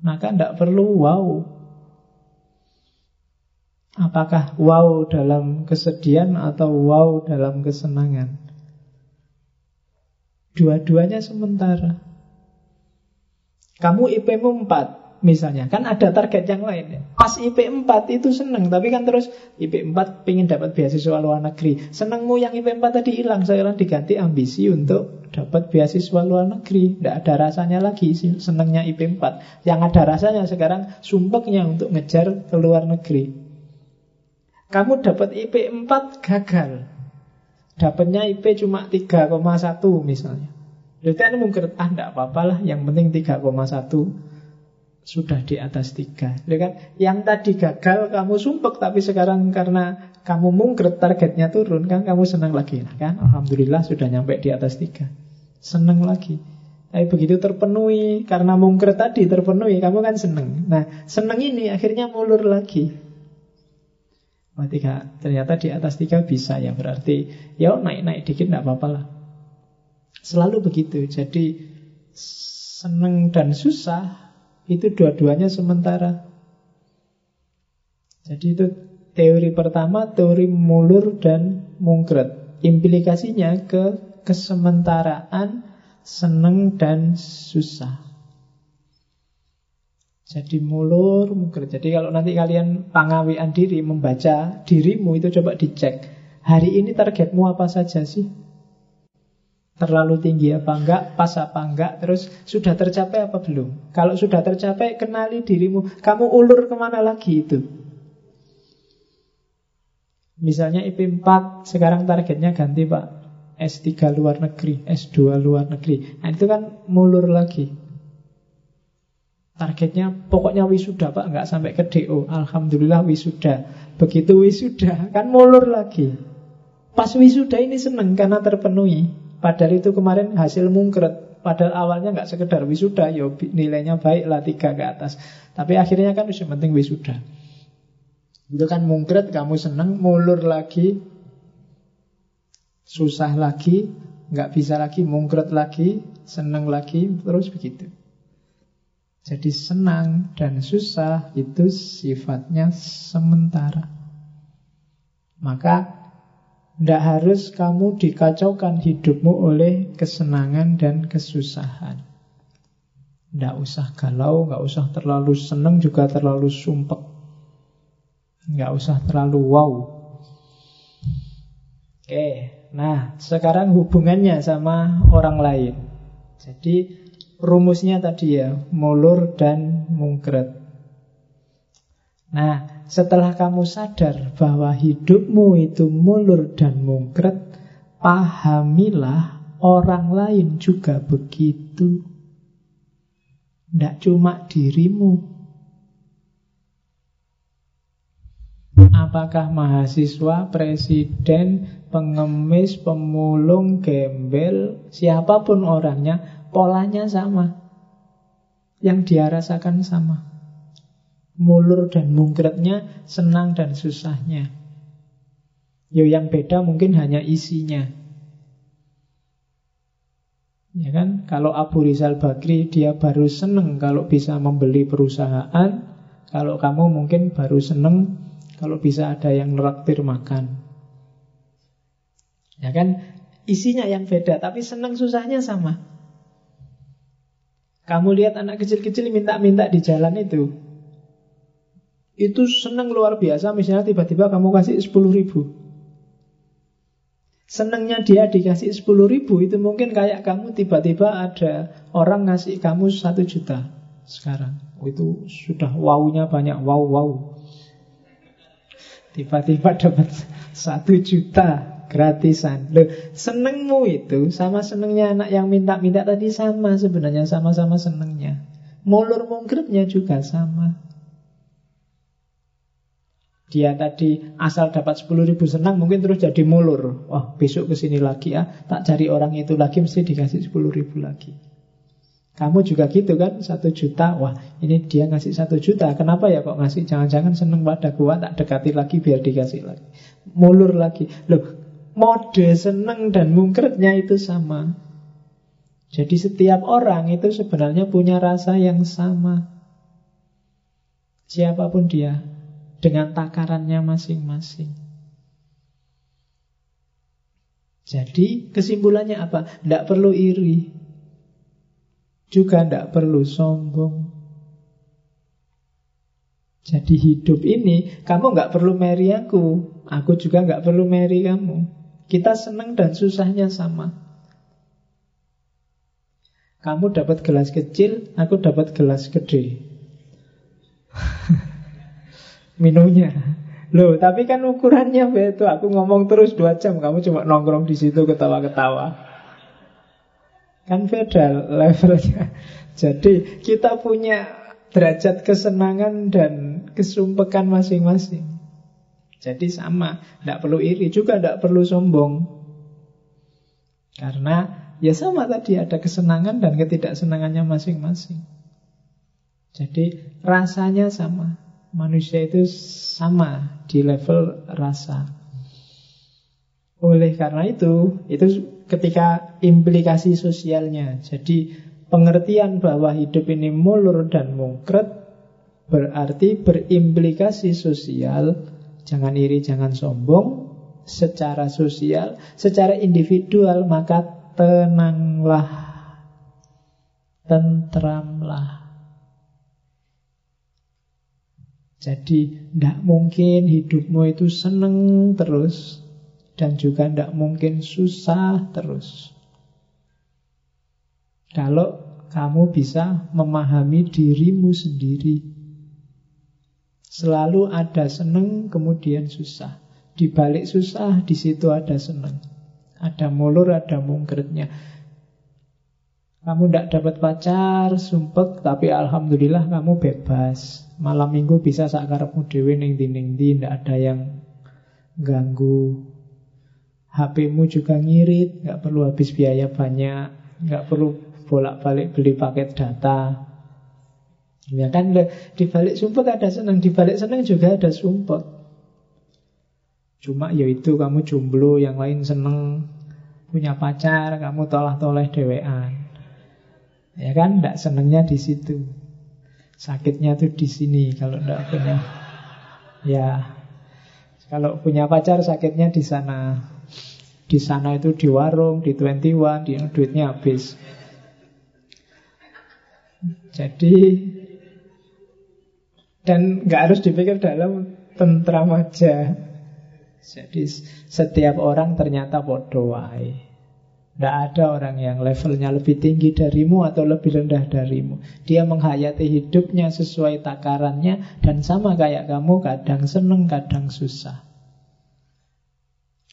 Speaker 1: Maka tidak perlu wow, Apakah wow dalam kesedihan atau wow dalam kesenangan? Dua-duanya sementara. Kamu IP-mu 4 misalnya, kan ada target yang lain. Pas IP 4 itu seneng, tapi kan terus IP 4 pengen dapat beasiswa luar negeri. Senengmu yang IP 4 tadi hilang, sekarang diganti ambisi untuk dapat beasiswa luar negeri. Tidak ada rasanya lagi senengnya IP 4. Yang ada rasanya sekarang sumpeknya untuk ngejar ke luar negeri. Kamu dapat IP 4 gagal. Dapatnya IP cuma 3,1 misalnya. Jadi kan mungkin ah enggak apa-apa lah, yang penting 3,1 sudah di atas 3. Jadi kan yang tadi gagal kamu sumpek tapi sekarang karena kamu mungkret targetnya turun kan kamu senang lagi nah, kan alhamdulillah sudah nyampe di atas 3. Senang lagi. Tapi begitu terpenuhi karena mungkret tadi terpenuhi kamu kan senang. Nah, senang ini akhirnya mulur lagi. Oh, tiga, ternyata di atas tiga bisa ya berarti ya naik-naik dikit tidak apa-apa lah. Selalu begitu. Jadi seneng dan susah itu dua-duanya sementara. Jadi itu teori pertama, teori mulur dan mungkret. Implikasinya ke kesementaraan seneng dan susah. Jadi mulur mungkir. Jadi kalau nanti kalian pangawian diri membaca dirimu itu coba dicek. Hari ini targetmu apa saja sih? Terlalu tinggi apa enggak, pas apa enggak, terus sudah tercapai apa belum? Kalau sudah tercapai, kenali dirimu. Kamu ulur ke mana lagi itu? Misalnya IP 4, sekarang targetnya ganti Pak. S3 luar negeri, S2 luar negeri. Nah itu kan mulur lagi. Targetnya pokoknya wisuda Pak, nggak sampai ke DO. Alhamdulillah wisuda. Begitu wisuda, kan mulur lagi. Pas wisuda ini seneng karena terpenuhi. Padahal itu kemarin hasil mungkret. Padahal awalnya nggak sekedar wisuda, yo ya nilainya baik lah tiga ke atas. Tapi akhirnya kan yang penting wisuda. Itu kan mungkret, kamu seneng, mulur lagi, susah lagi, nggak bisa lagi, mungkret lagi, seneng lagi, terus begitu. Jadi senang dan susah itu sifatnya sementara. Maka tidak harus kamu dikacaukan hidupmu oleh kesenangan dan kesusahan. Tidak usah galau, nggak usah terlalu senang juga terlalu sumpek. Nggak usah terlalu wow. Oke, nah sekarang hubungannya sama orang lain. Jadi rumusnya tadi ya, mulur dan mungkret. Nah, setelah kamu sadar bahwa hidupmu itu mulur dan mungkret, pahamilah orang lain juga begitu. Tidak cuma dirimu. Apakah mahasiswa, presiden, pengemis, pemulung, gembel, siapa pun orangnya polanya sama. Yang dia rasakan sama. Mulur dan mungkretnya, senang dan susahnya. Yo yang beda mungkin hanya isinya. Ya kan? Kalau Abu Rizal Bakri dia baru seneng kalau bisa membeli perusahaan, kalau kamu mungkin baru seneng kalau bisa ada yang neraktir makan. Ya kan? Isinya yang beda, tapi seneng susahnya sama. Kamu lihat anak kecil-kecil minta-minta di jalan itu. Itu seneng luar biasa, misalnya tiba-tiba kamu kasih 10 ribu. Senengnya dia dikasih 10 ribu itu mungkin kayak kamu tiba-tiba ada orang ngasih kamu 1 juta sekarang. Oh, itu sudah wownya banyak, wow wow. Tiba-tiba dapat 1 juta gratisan. Loh, senengmu itu sama senengnya anak yang minta-minta tadi sama sebenarnya sama-sama senengnya. Mulur mungkritnya juga sama. Dia tadi asal dapat 10 ribu senang mungkin terus jadi mulur. Wah besok ke sini lagi ya, tak cari orang itu lagi mesti dikasih 10 ribu lagi. Kamu juga gitu kan, satu juta. Wah ini dia ngasih satu juta. Kenapa ya kok ngasih? Jangan-jangan seneng pada gua tak dekati lagi biar dikasih lagi. Mulur lagi. Loh mode seneng dan mungkretnya itu sama. Jadi setiap orang itu sebenarnya punya rasa yang sama. Siapa pun dia, dengan takarannya masing-masing. Jadi kesimpulannya apa? Tidak perlu iri. Juga tidak perlu sombong. Jadi hidup ini kamu nggak perlu marry aku, aku juga nggak perlu marry kamu. Kita senang dan susahnya sama. Kamu dapat gelas kecil, aku dapat gelas gede. Minumnya. Loh, tapi kan ukurannya beda. Aku ngomong terus dua jam, kamu cuma nongkrong di situ ketawa-ketawa. Kan beda levelnya. Jadi kita punya derajat kesenangan dan kesumpekan masing-masing. Jadi sama, tidak perlu iri juga tidak perlu sombong. Karena ya sama tadi ada kesenangan dan ketidaksenangannya masing-masing. Jadi rasanya sama. Manusia itu sama di level rasa. Oleh karena itu, itu ketika implikasi sosialnya. Jadi pengertian bahwa hidup ini mulur dan mungkret berarti berimplikasi sosial Jangan iri, jangan sombong Secara sosial Secara individual Maka tenanglah Tentramlah Jadi Tidak mungkin hidupmu itu seneng terus dan juga tidak mungkin susah terus. Kalau kamu bisa memahami dirimu sendiri. Selalu ada seneng, kemudian susah. Di balik susah, di situ ada seneng. Ada mulur, ada mungkretnya. Kamu tidak dapat pacar, sumpek, tapi alhamdulillah kamu bebas. Malam minggu bisa sakarepmu dewe ning ning di, tidak ada yang ganggu. HP-mu juga ngirit, nggak perlu habis biaya banyak, nggak perlu bolak-balik beli paket data. Ya kan di balik sumpah ada senang, di balik senang juga ada sumpah. Cuma yaitu kamu jomblo, yang lain seneng punya pacar, kamu tolah-toleh dewean. Ya kan, tidak senengnya di situ. Sakitnya tuh di sini kalau tidak punya. Ya, kalau punya pacar sakitnya di sana. Di sana itu di warung, di 21, di duitnya habis. Jadi dan nggak harus dipikir dalam tentram aja. Jadi setiap orang ternyata bodoh Tidak ada orang yang levelnya lebih tinggi darimu atau lebih rendah darimu. Dia menghayati hidupnya sesuai takarannya dan sama kayak kamu kadang seneng, kadang susah.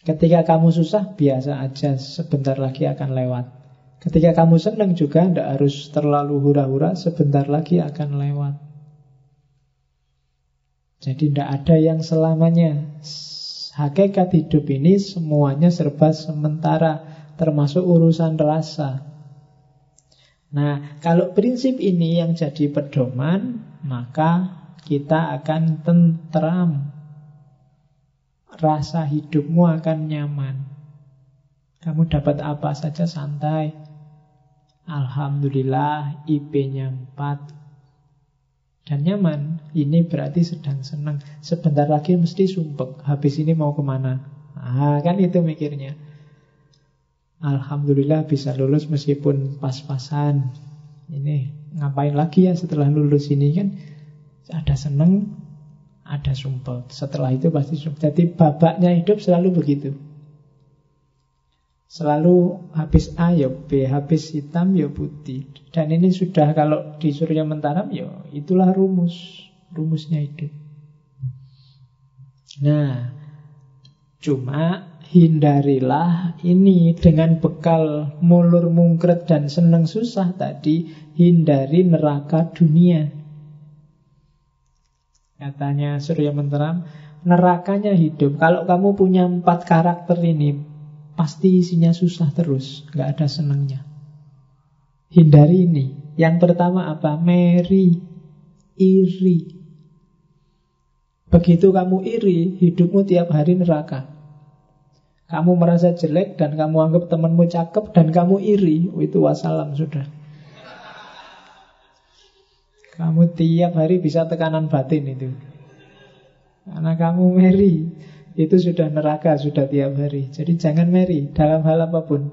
Speaker 1: Ketika kamu susah, biasa aja sebentar lagi akan lewat. Ketika kamu senang juga tidak harus terlalu hura-hura, sebentar lagi akan lewat. Jadi tidak ada yang selamanya. Hakikat hidup ini semuanya serba sementara, termasuk urusan rasa. Nah, kalau prinsip ini yang jadi pedoman, maka kita akan tentram. Rasa hidupmu akan nyaman. Kamu dapat apa saja santai. Alhamdulillah IP-nya 4 dan nyaman. Ini berarti sedang senang. Sebentar lagi mesti sumpek. Habis ini mau ke mana? Ah, kan itu mikirnya. Alhamdulillah bisa lulus meskipun pas-pasan. Ini ngapain lagi ya setelah lulus ini kan? Ada seneng, ada sumpek. Setelah itu pasti sumpek. Jadi babaknya hidup selalu begitu. Selalu habis A ya B, habis hitam ya putih. Dan ini sudah kalau di Surya Mentaram ya itulah rumus, rumusnya hidup. Nah, cuma hindarilah ini dengan bekal mulur mungkret dan seneng susah tadi, hindari neraka dunia. Katanya Surya Mentaram, nerakanya hidup. Kalau kamu punya empat karakter ini, pasti isinya susah terus, nggak ada senangnya. Hindari ini. Yang pertama apa? Meri, iri. Begitu kamu iri, hidupmu tiap hari neraka. Kamu merasa jelek dan kamu anggap temanmu cakep dan kamu iri, oh, itu wassalam sudah. Kamu tiap hari bisa tekanan batin itu. Karena kamu meri. Itu sudah neraka, sudah tiap hari. Jadi jangan meri dalam hal apa pun.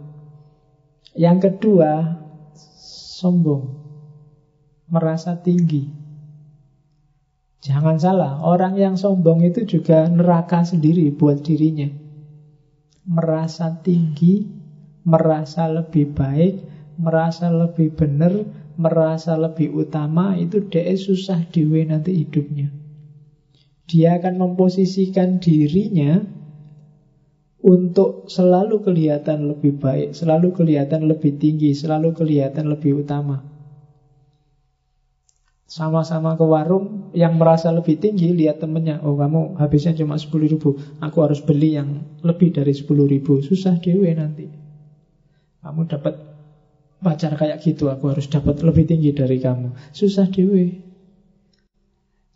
Speaker 1: Yang kedua, sombong. Merasa tinggi. Jangan salah, orang yang sombong itu juga neraka sendiri buat dirinya. Merasa tinggi, merasa lebih baik, merasa lebih benar, merasa lebih utama, itu dia susah diwe nanti hidupnya. Dia akan memposisikan dirinya untuk selalu kelihatan lebih baik, selalu kelihatan lebih tinggi, selalu kelihatan lebih utama. Sama-sama ke warung yang merasa lebih tinggi lihat temennya Oh kamu habisnya cuma 10 ribu Aku harus beli yang lebih dari 10 ribu Susah dewe nanti Kamu dapat pacar kayak gitu Aku harus dapat lebih tinggi dari kamu Susah dewe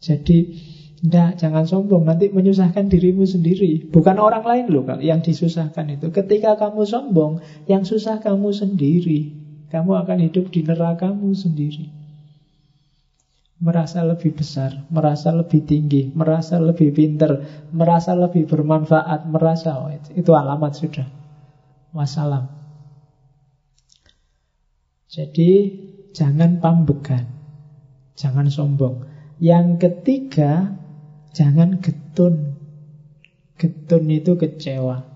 Speaker 1: Jadi tidak, jangan sombong, nanti menyusahkan dirimu sendiri. Bukan orang lain loh yang disusahkan itu. Ketika kamu sombong, yang susah kamu sendiri. Kamu akan hidup di nerakamu sendiri. Merasa lebih besar, merasa lebih tinggi, merasa lebih pinter, merasa lebih bermanfaat, merasa oh, itu, alamat sudah. Wassalam. Jadi jangan pambegan, jangan sombong. Yang ketiga, Jangan getun. Getun itu kecewa.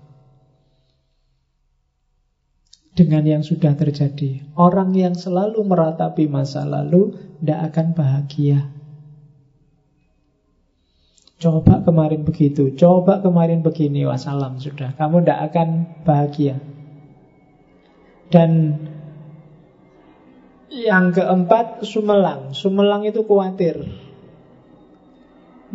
Speaker 1: dengan yang sudah terjadi. Orang yang selalu meratapi masa lalu tidak akan bahagia. Coba kemarin begitu, coba kemarin begini, wassalam sudah. Kamu tidak akan bahagia. Dan yang keempat, sumelang. Sumelang itu khawatir.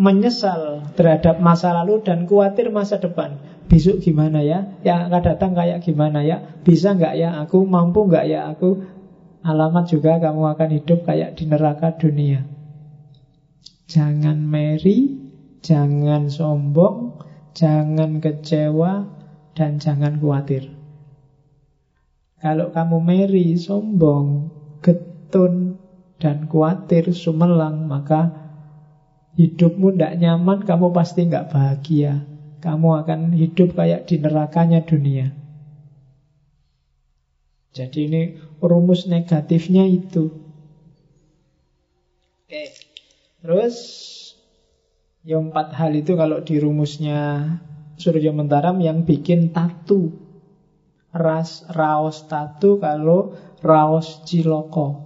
Speaker 1: Menyesal terhadap masa lalu dan khawatir masa depan. Besok gimana ya? Yang akan datang kayak gimana ya? Bisa nggak ya aku? Mampu nggak ya aku? Alamat juga kamu akan hidup kayak di neraka dunia. Jangan marry Jangan sombong, jangan kecewa, dan jangan khawatir. Kalau kamu meri, sombong, getun, dan khawatir, sumelang, maka hidupmu tidak nyaman, kamu pasti nggak bahagia. Kamu akan hidup kayak di nerakanya dunia. Jadi ini rumus negatifnya itu. Oke. Terus yang empat hal itu kalau di rumusnya Surya Mentaram yang bikin tatu. Ras, raos tatu kalau raos ciloko.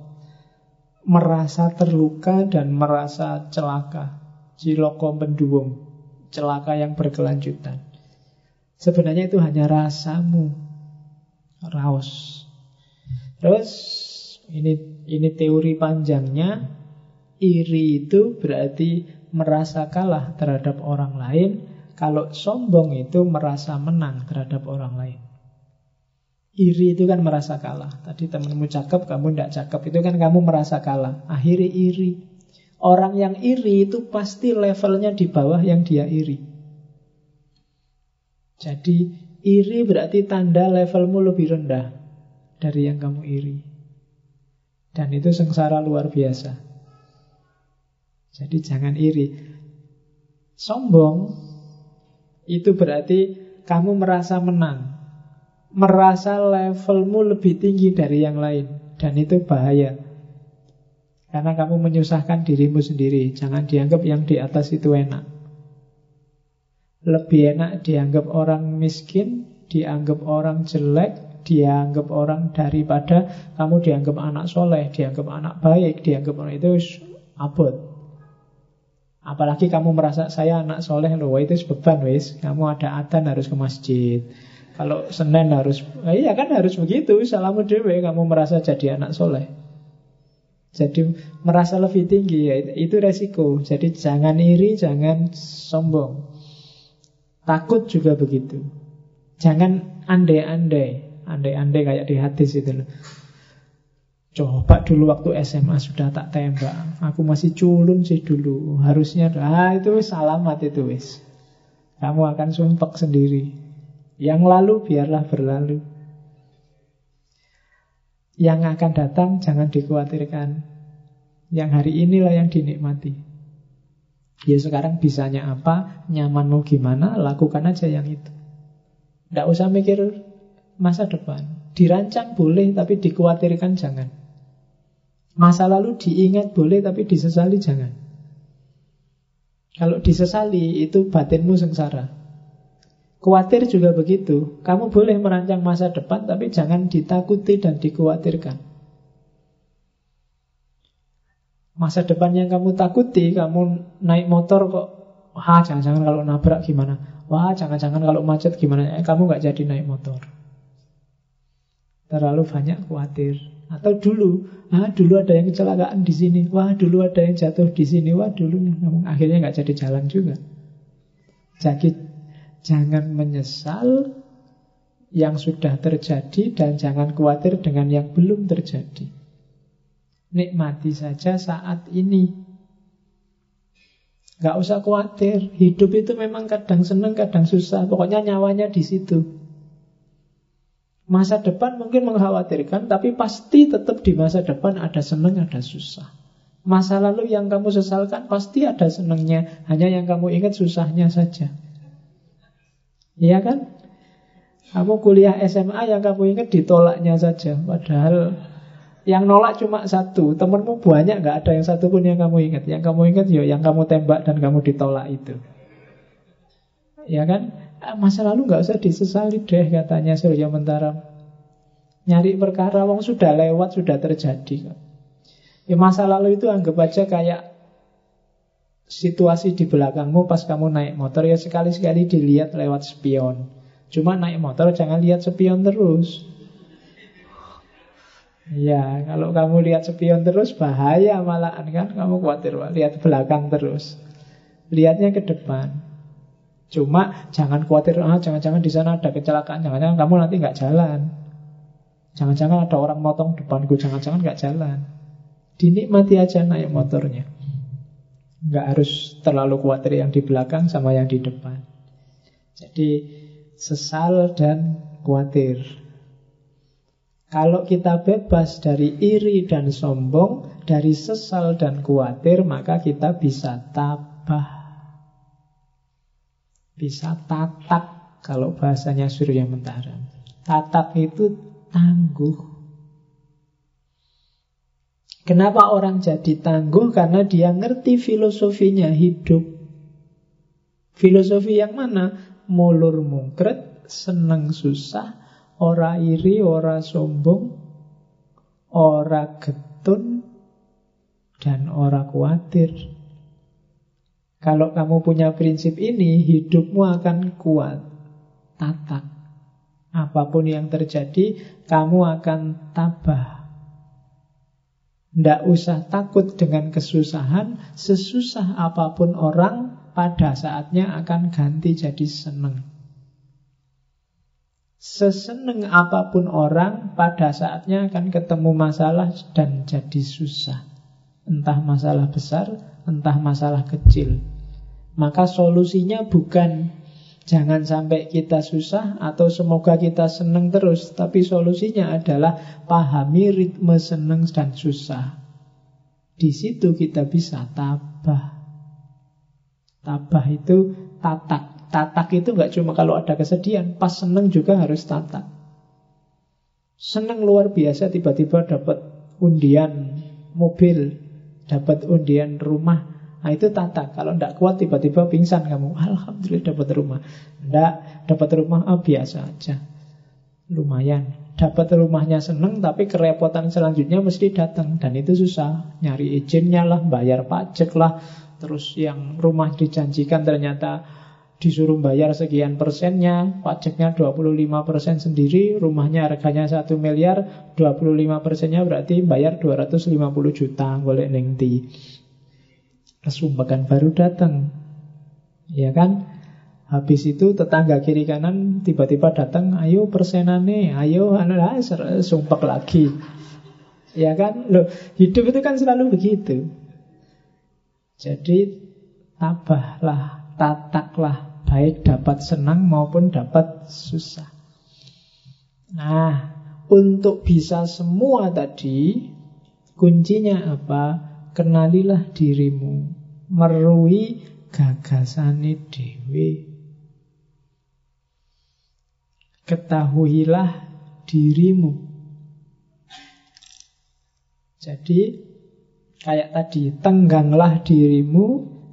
Speaker 1: Merasa terluka dan merasa celaka. Ciloko menduung. Celaka yang berkelanjutan. Sebenarnya itu hanya rasamu. Raos. Terus ini ini teori panjangnya. Iri itu berarti merasa kalah terhadap orang lain, kalau sombong itu merasa menang terhadap orang lain. Iri itu kan merasa kalah. Tadi temanmu cakep, kamu tidak cakep. Itu kan kamu merasa kalah. Akhirnya iri. Orang yang iri itu pasti levelnya di bawah yang dia iri. Jadi iri berarti tanda levelmu lebih rendah dari yang kamu iri. Dan itu sengsara luar biasa. Jadi jangan iri. Sombong itu berarti kamu merasa menang. Merasa levelmu lebih tinggi dari yang lain. Dan itu bahaya. Karena kamu menyusahkan dirimu sendiri. Jangan dianggap yang di atas itu enak. Lebih enak dianggap orang miskin, dianggap orang jelek, dianggap orang daripada kamu dianggap anak soleh, dianggap anak baik, dianggap orang itu abot. Apalagi kamu merasa saya anak soleh loh, itu beban wis. Kamu ada atan harus ke masjid. Kalau Senin harus, eh, iya kan harus begitu. Salamu dewe, kamu merasa jadi anak soleh. Jadi merasa lebih tinggi, ya, itu resiko. Jadi jangan iri, jangan sombong. Takut juga begitu. Jangan andai-andai. Andai-andai kayak di hadis itu loh. Coba dulu waktu SMA sudah tak tembak. Aku masih culun sih dulu. Harusnya, ah itu wis alamat itu wis. Kamu akan sumpek sendiri. Yang lalu biarlah berlalu. Yang akan datang jangan dikhawatirkan. Yang hari inilah yang dinikmati. Ya sekarang bisanya apa, nyamanmu gimana, lakukan aja yang itu. Tidak usah mikir masa depan. Dirancang boleh, tapi dikhawatirkan jangan. Masa lalu diingat boleh tapi disesali jangan. Kalau disesali itu batinmu sengsara. Kuatir juga begitu. Kamu boleh merancang masa depan tapi jangan ditakuti dan dikhawatirkan. Masa depan yang kamu takuti, kamu naik motor kok, wah jangan-jangan kalau nabrak gimana? Wah jangan-jangan kalau macet gimana? Eh, kamu nggak jadi naik motor. Terlalu banyak khawatir. Atau dulu, ah dulu ada yang kecelakaan di sini, wah dulu ada yang jatuh di sini, wah dulu akhirnya nggak jadi jalan juga. Jadi jangan menyesal yang sudah terjadi dan jangan khawatir dengan yang belum terjadi. Nikmati saja saat ini. Gak usah khawatir. Hidup itu memang kadang senang, kadang susah. Pokoknya nyawanya di situ. Masa depan mungkin mengkhawatirkan, tapi pasti tetap di masa depan ada senang, ada susah. Masa lalu yang kamu sesalkan pasti ada senangnya, hanya yang kamu ingat susahnya saja. Iya kan? Kamu kuliah SMA yang kamu ingat ditolaknya saja, padahal yang nolak cuma satu, temenmu banyak nggak ada yang satu pun yang kamu ingat. Yang kamu ingat yo yang kamu tembak dan kamu ditolak itu. Ya kan? Ah, masa lalu nggak usah disesali deh katanya Surya Mentara. Nyari perkara wong sudah lewat, sudah terjadi. Ya masa lalu itu anggap aja kayak situasi di belakangmu pas kamu naik motor ya sekali-sekali dilihat lewat spion. Cuma naik motor jangan lihat spion terus. Ya, kalau kamu lihat spion terus bahaya malahan kan kamu khawatir lihat belakang terus. Lihatnya ke depan. Cuma jangan khawatir ah jangan-jangan di sana ada kecelakaan, jangan-jangan kamu nanti nggak jalan. Jangan-jangan ada orang motong depanku, jangan-jangan nggak jalan. Dinikmati aja naik motornya. Nggak harus terlalu khawatir yang di belakang sama yang di depan. Jadi sesal dan khawatir. Kalau kita bebas dari iri dan sombong, dari sesal dan khawatir, maka kita bisa tabah. Bisa tatak kalau bahasanya Surya Mentara. Tatak itu tangguh. Kenapa orang jadi tangguh? Karena dia ngerti filosofinya hidup. Filosofi yang mana? Mulur mungkret, seneng susah, ora iri, ora sombong, ora getun, dan ora khawatir. Kalau kamu punya prinsip ini, hidupmu akan kuat, tatak. Apa pun yang terjadi, kamu akan tabah. Tidak usah takut dengan kesusahan, sesusah apa pun orang, pada saatnya akan ganti jadi seneng. Seseneng apa pun orang, pada saatnya akan ketemu masalah dan jadi susah. Entah masalah besar, entah masalah kecil. Maka solusinya bukan Jangan sampai kita susah atau semoga kita senang terus. Tapi solusinya adalah pahami ritme senang dan susah. Di situ kita bisa tabah. Tabah itu tatak. Tatak itu nggak cuma kalau ada kesedihan, pas seneng juga harus tatak. Seneng luar biasa tiba-tiba dapat undian mobil, dapat undian rumah, Nah itu tata. Kalau tidak kuat tiba-tiba pingsan kamu. Alhamdulillah dapat rumah. Tidak dapat rumah ah, biasa aja. Lumayan. Dapat rumahnya seneng tapi kerepotan selanjutnya mesti datang dan itu susah. Nyari izinnya lah, bayar pajak lah. Terus yang rumah dijanjikan ternyata disuruh bayar sekian persennya, pajaknya 25 persen sendiri, rumahnya harganya 1 miliar, 25 persennya berarti bayar 250 juta, boleh nengti. Kesumbakan baru datang. Ya kan? Habis itu tetangga kiri kanan tiba-tiba datang, ayo persenane, ayo anu sumpah lagi. Ya kan? Loh, hidup itu kan selalu begitu. Jadi tabahlah, tataklah, baik dapat senang maupun dapat susah. Nah, untuk bisa semua tadi, kuncinya apa? Kenalilah dirimu, merui gagasane dewi. Ketahuilah dirimu. Jadi kayak tadi, tengganglah dirimu,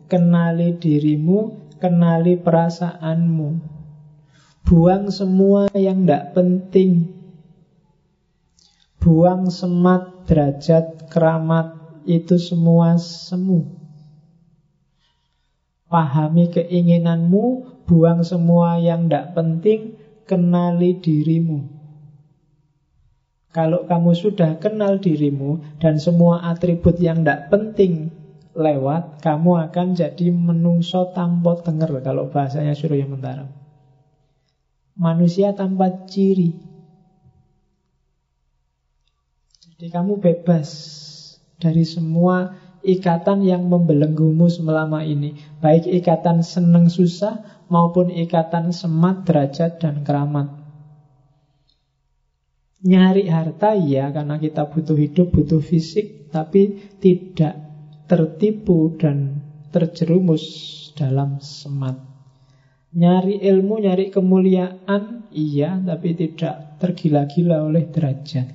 Speaker 1: kenali dirimu, kenali perasaanmu. Buang semua yang tidak penting. Buang semat, derajat, keramat, itu semua semu. Pahami keinginanmu, buang semua yang tidak penting, kenali dirimu. Kalau kamu sudah kenal dirimu dan semua atribut yang tidak penting lewat, kamu akan jadi menungso tanpa tenger kalau bahasanya Surya Mentara. Manusia tanpa ciri. Jadi kamu bebas dari semua ikatan yang membelenggumu selama ini. Baik ikatan seneng susah maupun ikatan semat, derajat, dan keramat. Nyari harta ya karena kita butuh hidup, butuh fisik, tapi tidak tertipu dan terjerumus dalam semat. Nyari ilmu, nyari kemuliaan, iya, tapi tidak tergila-gila oleh derajat.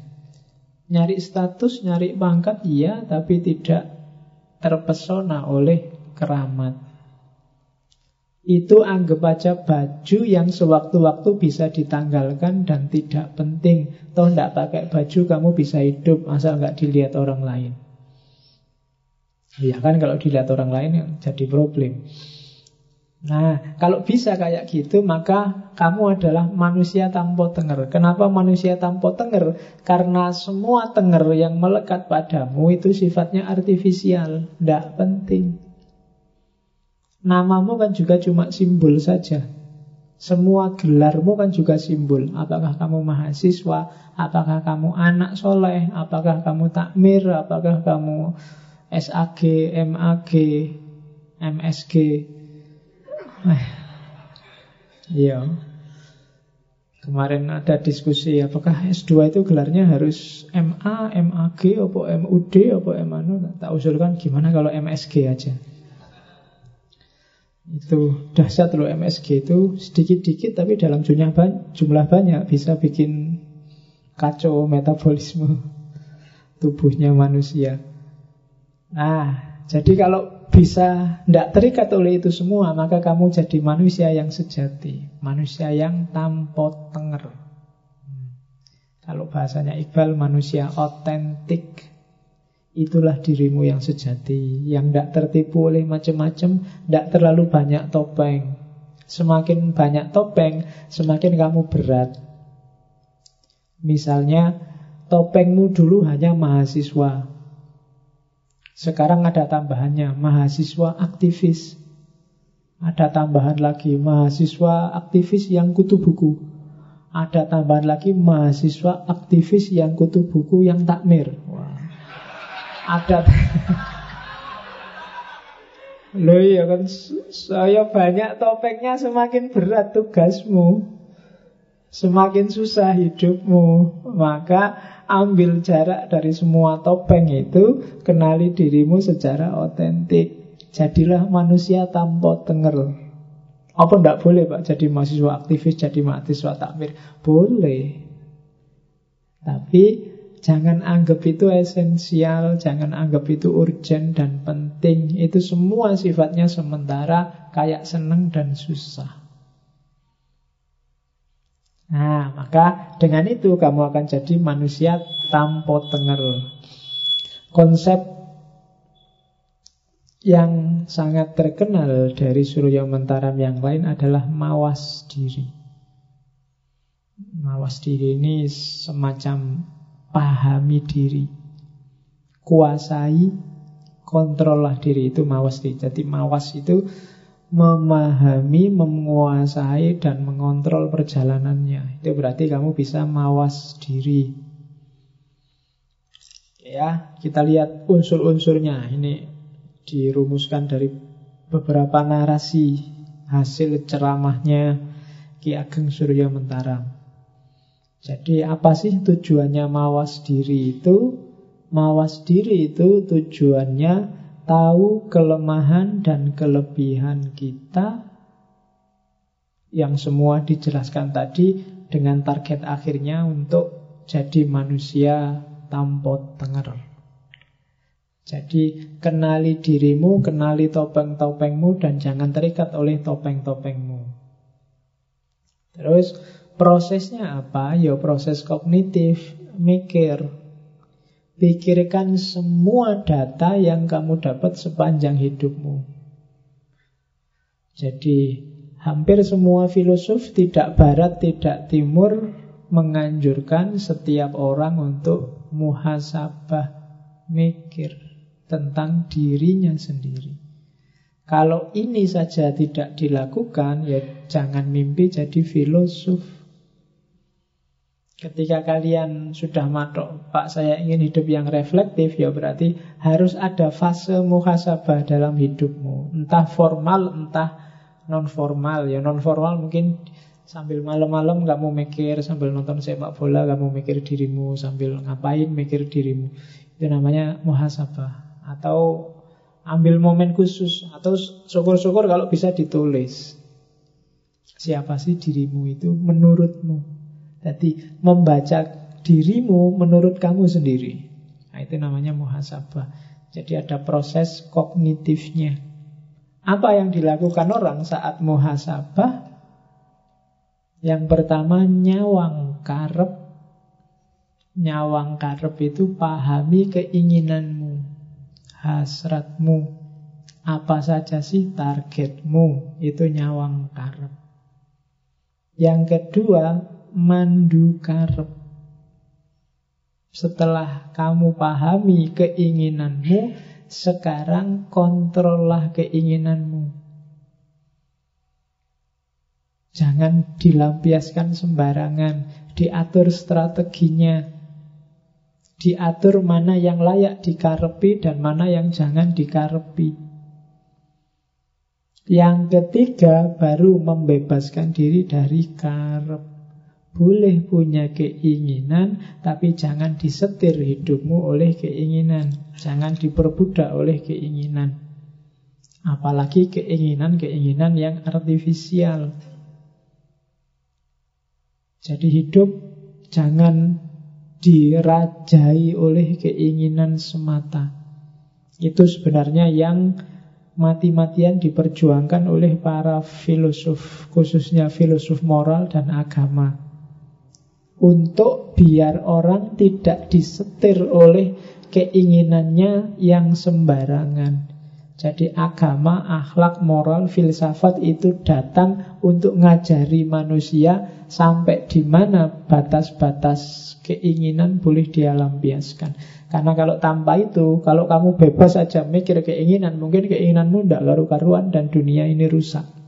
Speaker 1: Nyari status, nyari pangkat, iya, tapi tidak terpesona oleh keramat. Itu anggap aja baju yang sewaktu-waktu bisa ditanggalkan dan tidak penting. Toh tidak pakai baju kamu bisa hidup, asal nggak dilihat orang lain. Iya kan kalau dilihat orang lain yang jadi problem. Nah, kalau bisa kayak gitu, maka kamu adalah manusia tanpa tenger. Kenapa manusia tanpa tenger? Karena semua tenger yang melekat padamu itu sifatnya artifisial, tidak penting. Namamu kan juga cuma simbol saja. Semua gelarmu kan juga simbol. Apakah kamu mahasiswa, apakah kamu anak soleh, apakah kamu takmir, apakah kamu SAG, MAG, MSG. Eh, iya. Kemarin ada diskusi apakah S2 itu gelarnya harus MA, MAG, apa MUD, apa MANU. Tak usulkan gimana kalau MSG aja. Itu dahsyat loh MSG itu sedikit-dikit tapi dalam jumlah, jumlah banyak bisa bikin kacau metabolisme tubuhnya manusia. Nah, jadi kalau bisa tidak terikat oleh itu semua, maka kamu jadi manusia yang sejati, manusia yang tanpa tenger. Kalau bahasanya Iqbal, manusia otentik. Itulah dirimu yang sejati Yang tidak tertipu oleh macam-macam Tidak terlalu banyak topeng Semakin banyak topeng Semakin kamu berat Misalnya Topengmu dulu hanya mahasiswa Sekarang ada tambahannya Mahasiswa aktivis Ada tambahan lagi Mahasiswa aktivis yang kutu buku Ada tambahan lagi Mahasiswa aktivis yang kutu buku yang takmir adat. Loh iya kan saya banyak topengnya semakin berat tugasmu. Semakin susah hidupmu, maka ambil jarak dari semua topeng itu, kenali dirimu secara otentik. Jadilah manusia tanpa tenger. Apa ndak boleh Pak jadi mahasiswa aktivis, jadi mahasiswa takmir? Boleh. Tapi Jangan anggap itu esensial, jangan anggap itu urgent dan penting. Itu semua sifatnya sementara, kayak seneng dan susah. Nah, maka dengan itu kamu akan jadi manusia tanpa tenger. Konsep yang sangat terkenal dari Surya Mentaram yang lain adalah mawas diri. Mawas diri ini semacam pahami diri. Kuasai, kontrollah diri itu mawas diri. Jadi mawas itu memahami, menguasai dan mengontrol perjalanannya. Itu berarti kamu bisa mawas diri. Ya, kita lihat unsur-unsurnya. Ini dirumuskan dari beberapa narasi hasil ceramahnya Ki Ageng Surya Mentaram. Jadi apa sih tujuannya mawas diri itu? Mawas diri itu tujuannya tahu kelemahan dan kelebihan kita yang semua dijelaskan tadi dengan target akhirnya untuk jadi manusia tanpa tenger. Jadi kenali dirimu, kenali topeng-topengmu dan jangan terikat oleh topeng-topengmu. Terus Prosesnya apa? Ya proses kognitif, mikir. Pikirkan semua data yang kamu dapat sepanjang hidupmu. Jadi hampir semua filosof tidak barat, tidak timur menganjurkan setiap orang untuk muhasabah mikir tentang dirinya sendiri. Kalau ini saja tidak dilakukan, ya jangan mimpi jadi filosof. Ketika kalian sudah matok, Pak saya ingin hidup yang reflektif, ya berarti harus ada fase muhasabah dalam hidupmu. Entah formal, entah non formal. Ya non formal mungkin sambil malam-malam kamu mikir, sambil nonton sepak bola kamu mikir dirimu, sambil ngapain mikir dirimu. Itu namanya muhasabah. Atau ambil momen khusus, atau syukur-syukur kalau bisa ditulis. Siapa sih dirimu itu menurutmu? Jadi membaca dirimu menurut kamu sendiri. Nah, itu namanya muhasabah. Jadi ada proses kognitifnya. Apa yang dilakukan orang saat muhasabah? Yang pertama nyawang karep. Nyawang karep itu pahami keinginanmu, hasratmu. Apa saja sih targetmu? Itu nyawang karep. Yang kedua, mandu karep. Setelah kamu pahami keinginanmu, sekarang kontrollah keinginanmu. Jangan dilampiaskan sembarangan, diatur strateginya. Diatur mana yang layak dikarepi dan mana yang jangan dikarepi. Yang ketiga baru membebaskan diri dari karep. Boleh punya keinginan, tapi jangan disetir hidupmu oleh keinginan. Jangan diperbudak oleh keinginan. Apalagi keinginan-keinginan yang artifisial. Jadi hidup jangan dirajai oleh keinginan semata. Itu sebenarnya yang mati-matian diperjuangkan oleh para filosof, khususnya filosof moral dan agama. Untuk biar orang tidak disetir oleh keinginannya yang sembarangan. Jadi agama, akhlak, moral, filsafat itu datang untuk ngajari manusia sampai di mana batas-batas keinginan boleh dia lampiaskan. Karena kalau tanpa itu, kalau kamu bebas saja mikir keinginan, mungkin keinginanmu tidak karu-karuan dan dunia ini rusak.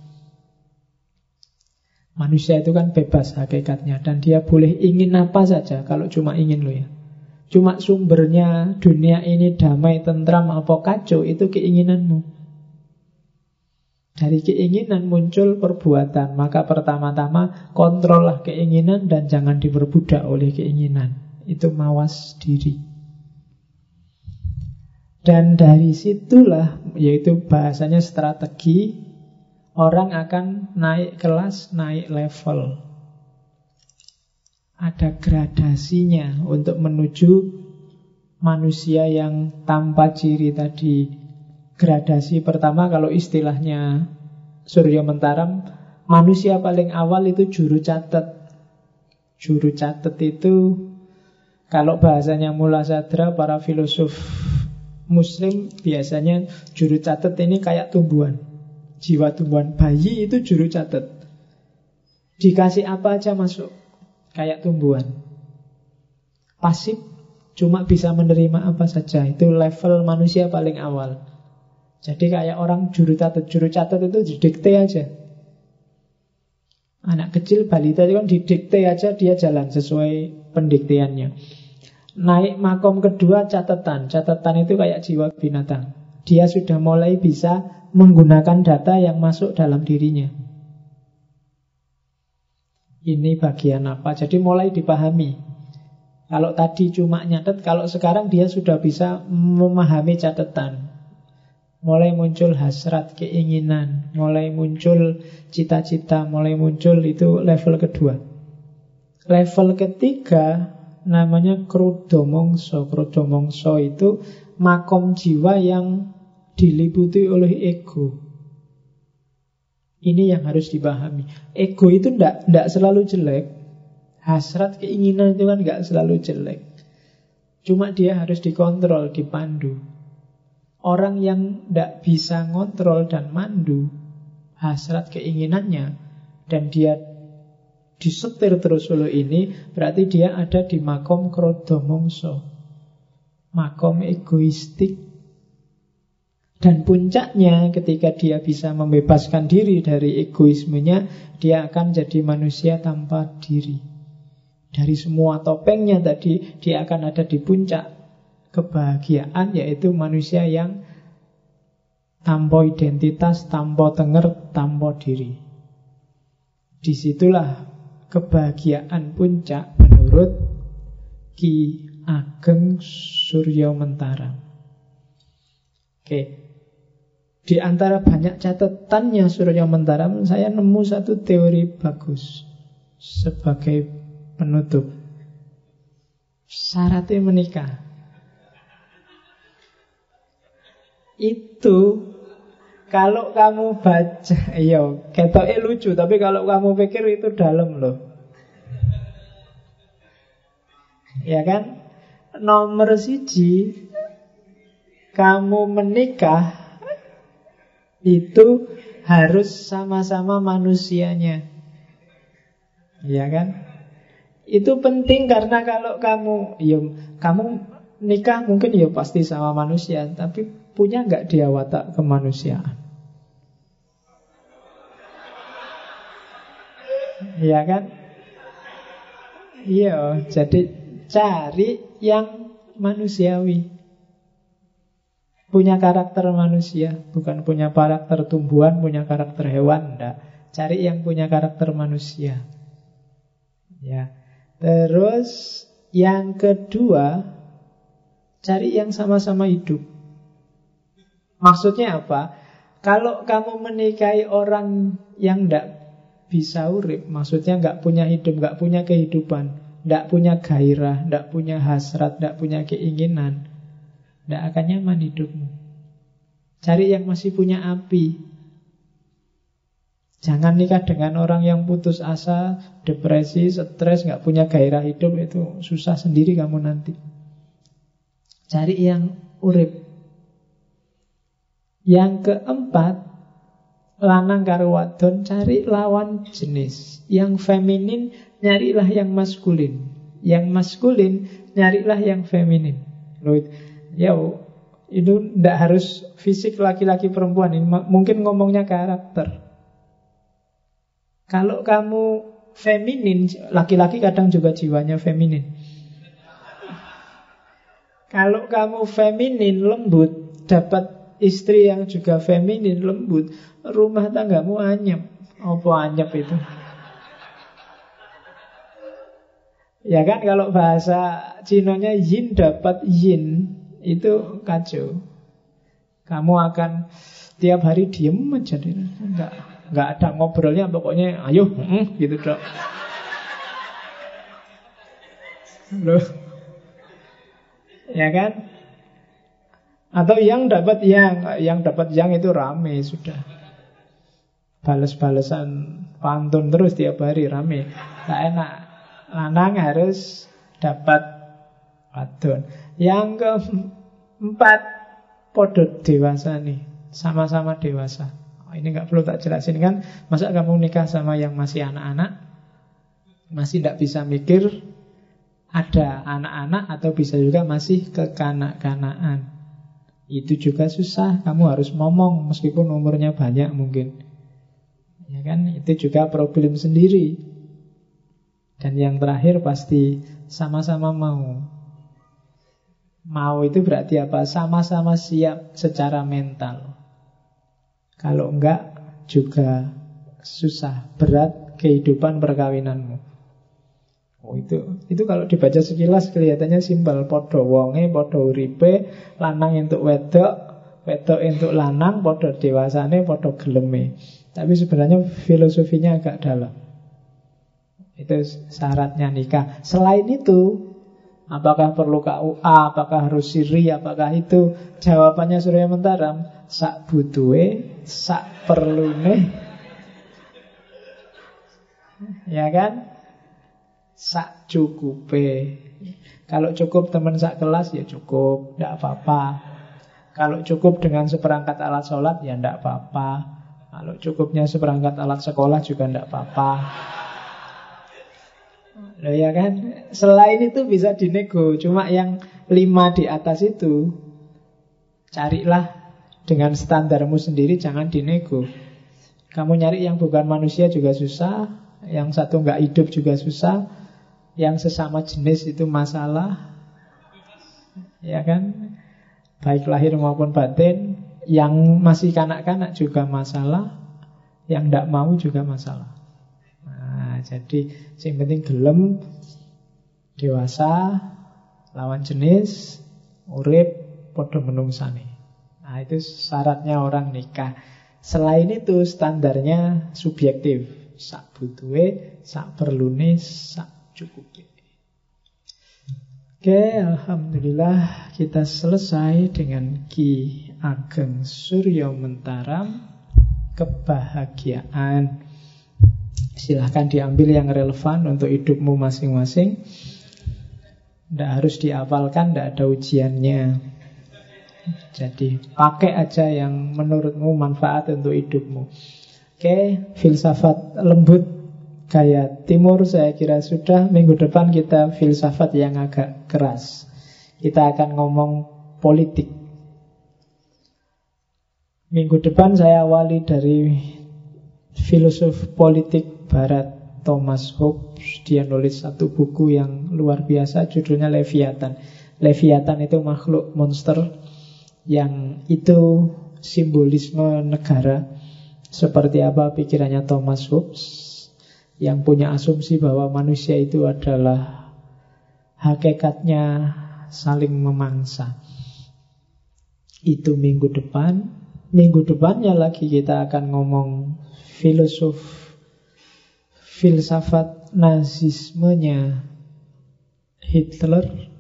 Speaker 1: Manusia itu kan bebas hakikatnya dan dia boleh ingin apa saja kalau cuma ingin lo ya. Cuma sumbernya dunia ini damai, tentram, apa kacau, itu keinginanmu. Dari keinginan muncul perbuatan, maka pertama-tama kontrollah keinginan dan jangan diperbudak oleh keinginan. Itu mawas diri. Dan dari situlah, yaitu bahasanya strategi, orang akan naik kelas, naik level ada gradasinya untuk menuju manusia yang tanpa ciri tadi. Gradasi pertama kalau istilahnya Surya Mentaram, manusia paling awal itu juru catat. Juru catat itu kalau bahasanya Mula Sadra para filosof muslim biasanya juru catat ini kayak tumbuhan. Jiwa tumbuhan bayi itu juru catat. Dikasih apa aja masuk kayak tumbuhan. Pasif cuma bisa menerima apa saja. Itu level manusia paling awal. Jadi kayak orang juru catat, juru catat itu didikte aja. Anak kecil balita itu kan didikte aja dia jalan sesuai pendikteannya. Naik makom kedua catatan. Catatan itu kayak jiwa binatang. Dia sudah mulai bisa menggunakan data yang masuk dalam dirinya. Ini bagian apa? Jadi mulai dipahami. Kalau tadi cuma nyatet, kalau sekarang dia sudah bisa memahami catatan. Mulai muncul hasrat, keinginan, mulai muncul cita-cita, mulai muncul itu level kedua. Level ketiga namanya krudomongso. Krudomongso itu makom jiwa yang diliputi oleh ego. Ini yang harus dipahami. Ego itu tidak tidak selalu jelek. Hasrat keinginan itu kan nggak selalu jelek. Cuma dia harus dikontrol, dipandu. Orang yang tidak bisa ngontrol dan mandu hasrat keinginannya dan dia disetir terus oleh ini, berarti dia ada di makom krodomongso. Makom egoistik dan puncaknya ketika dia bisa membebaskan diri dari egoismenya, dia akan jadi manusia tanpa diri. Dari semua topengnya tadi, dia akan ada di puncak kebahagiaan, yaitu manusia yang tanpa identitas, tanpa tenger, tanpa diri. Di situlah kebahagiaan puncak menurut Ki Ageng Suryo Mentara. Oke, di antara banyak catatannya Surya Mentaram, saya nemu satu teori bagus sebagai penutup. Syaratnya menikah. Itu Kalau kamu baca, iya, ketoknya lucu, tapi kalau kamu pikir itu dalam loh. Ya kan? Nomor siji, kamu menikah itu harus sama-sama manusianya. Ya kan? Itu penting karena kalau kamu, ya kamu nikah mungkin ya pasti sama manusia, tapi punya nggak dia watak kemanusiaan? Iya kan? Iya, jadi cari yang manusiawi. Punya karakter manusia, bukan punya karakter tumbuhan, punya karakter hewan, enggak. Cari yang punya karakter manusia. Ya. Terus yang kedua, cari yang sama-sama hidup. Maksudnya apa? Kalau kamu menikahi orang yang tidak bisa urip, maksudnya nggak punya hidup, nggak punya kehidupan, nggak punya gairah, nggak punya hasrat, nggak punya keinginan, nggak akan nyaman hidupmu. Cari yang masih punya api. Jangan nikah dengan orang yang putus asa, depresi, stres, nggak punya gairah hidup itu susah sendiri kamu nanti. Cari yang urip. Yang keempat, lanang karo wadon cari lawan jenis. Yang feminin nyarilah yang maskulin. Yang maskulin nyarilah yang feminin. Loh, ya itu tidak harus fisik laki-laki perempuan ini mungkin ngomongnya karakter. Kalau kamu feminin, laki-laki kadang juga jiwanya feminin. Kalau kamu feminin lembut, dapat istri yang juga feminin lembut, rumah tanggamu anyep. Apa anyep itu? Ya kan kalau bahasa Cinonya yin dapat yin itu kacau. Kamu akan tiap hari diem aja deh. Enggak enggak ada ngobrolnya pokoknya ayo mm, gitu dok. Loh. Ya kan? Atau yang dapat yang, yang dapat yang itu rame sudah. Bales-balesan pantun terus tiap hari rame. Gak enak. Lanang harus dapat wadon. Yang keempat podo dewasa nih, sama-sama dewasa. Oh, ini nggak perlu tak jelasin kan? Masa kamu nikah sama yang masih anak-anak, masih tidak bisa mikir, ada anak-anak atau bisa juga masih kekanak-kanaan. Itu juga susah, kamu harus ngomong meskipun umurnya banyak mungkin. Ya kan? Itu juga problem sendiri. Dan yang terakhir pasti sama-sama mau. Mau itu berarti apa? Sama-sama siap secara mental. Kalau enggak juga susah, berat kehidupan perkawinanmu. Oh itu itu kalau dibaca sekilas kelihatannya simpel podo wonge, podo uripe, lanang untuk wedok, wedok untuk lanang, podo dewasane, podo geleme. Tapi sebenarnya filosofinya agak dalam. Itu syaratnya nikah. Selain itu, apakah perlu KUA, apakah harus siri, apakah itu jawabannya Surya Mentaram sak butuhe, sak perlune. Ya kan? sak cukupe. Kalau cukup teman sak kelas ya cukup, tidak apa-apa. Kalau cukup dengan seperangkat alat sholat ya tidak apa-apa. Kalau cukupnya seperangkat alat sekolah juga tidak apa-apa. Loh ya kan? Selain itu bisa dinego, cuma yang lima di atas itu carilah dengan standarmu sendiri, jangan dinego. Kamu nyari yang bukan manusia juga susah, yang satu nggak hidup juga susah, yang sesama jenis itu masalah ya kan baik lahir maupun batin yang masih kanak-kanak juga masalah yang tidak mau juga masalah jadi yang penting gelem dewasa lawan jenis urip podo menungsani nah itu syaratnya orang nikah. Selain itu standarnya subjektif. Sak butuhe sak perlune sak cukup. Oke, Alhamdulillah kita selesai dengan Ki Ageng Suryo Mentaram Kebahagiaan Silahkan diambil yang relevan untuk hidupmu masing-masing. Tidak harus diapalkan, tidak ada ujiannya. Jadi pakai aja yang menurutmu manfaat untuk hidupmu. Oke, filsafat lembut Gaya timur saya kira sudah. Minggu depan kita filsafat yang agak keras. Kita akan ngomong politik. Minggu depan saya awali dari filosof politik barat Thomas Hobbes Dia nulis satu buku yang luar biasa judulnya Leviathan Leviathan itu makhluk monster Yang itu simbolisme negara Seperti apa pikirannya Thomas Hobbes yang punya asumsi bahwa manusia itu adalah hakikatnya saling memangsa. Itu minggu depan. Minggu depannya lagi kita akan ngomong filosof filsafat nazismenya Hitler.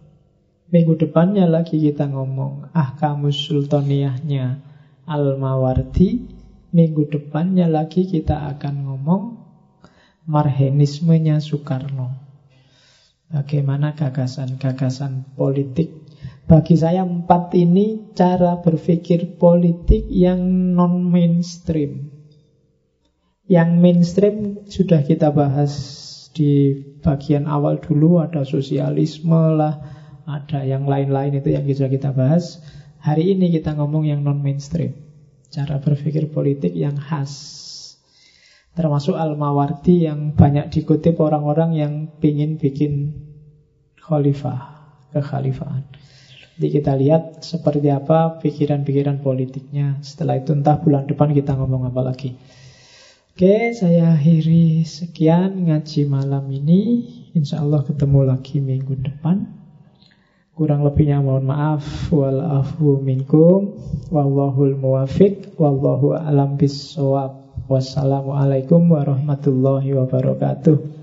Speaker 1: Minggu depannya lagi kita ngomong ahkamus sultaniyahnya Al-Mawardi. Minggu depannya lagi kita akan ngomong marhenismenya Soekarno. Bagaimana gagasan-gagasan politik Bagi saya empat ini cara berpikir politik yang non-mainstream Yang mainstream sudah kita bahas di bagian awal dulu Ada sosialisme lah Ada yang lain-lain itu yang bisa kita bahas Hari ini kita ngomong yang non-mainstream Cara berpikir politik yang khas Termasuk Al-Mawardi yang banyak dikutip orang-orang yang ingin bikin khalifah, kekhalifahan. Jadi kita lihat seperti apa pikiran-pikiran politiknya. Setelah itu entah bulan depan kita ngomong apa lagi. Oke, saya akhiri sekian ngaji malam ini. Insya Allah ketemu lagi minggu depan. Kurang lebihnya mohon maaf. Walafu minkum. Wallahul muwafiq. Wallahu alam bisawab. Wassalamualaikum warahmatullahi wabarakatuh.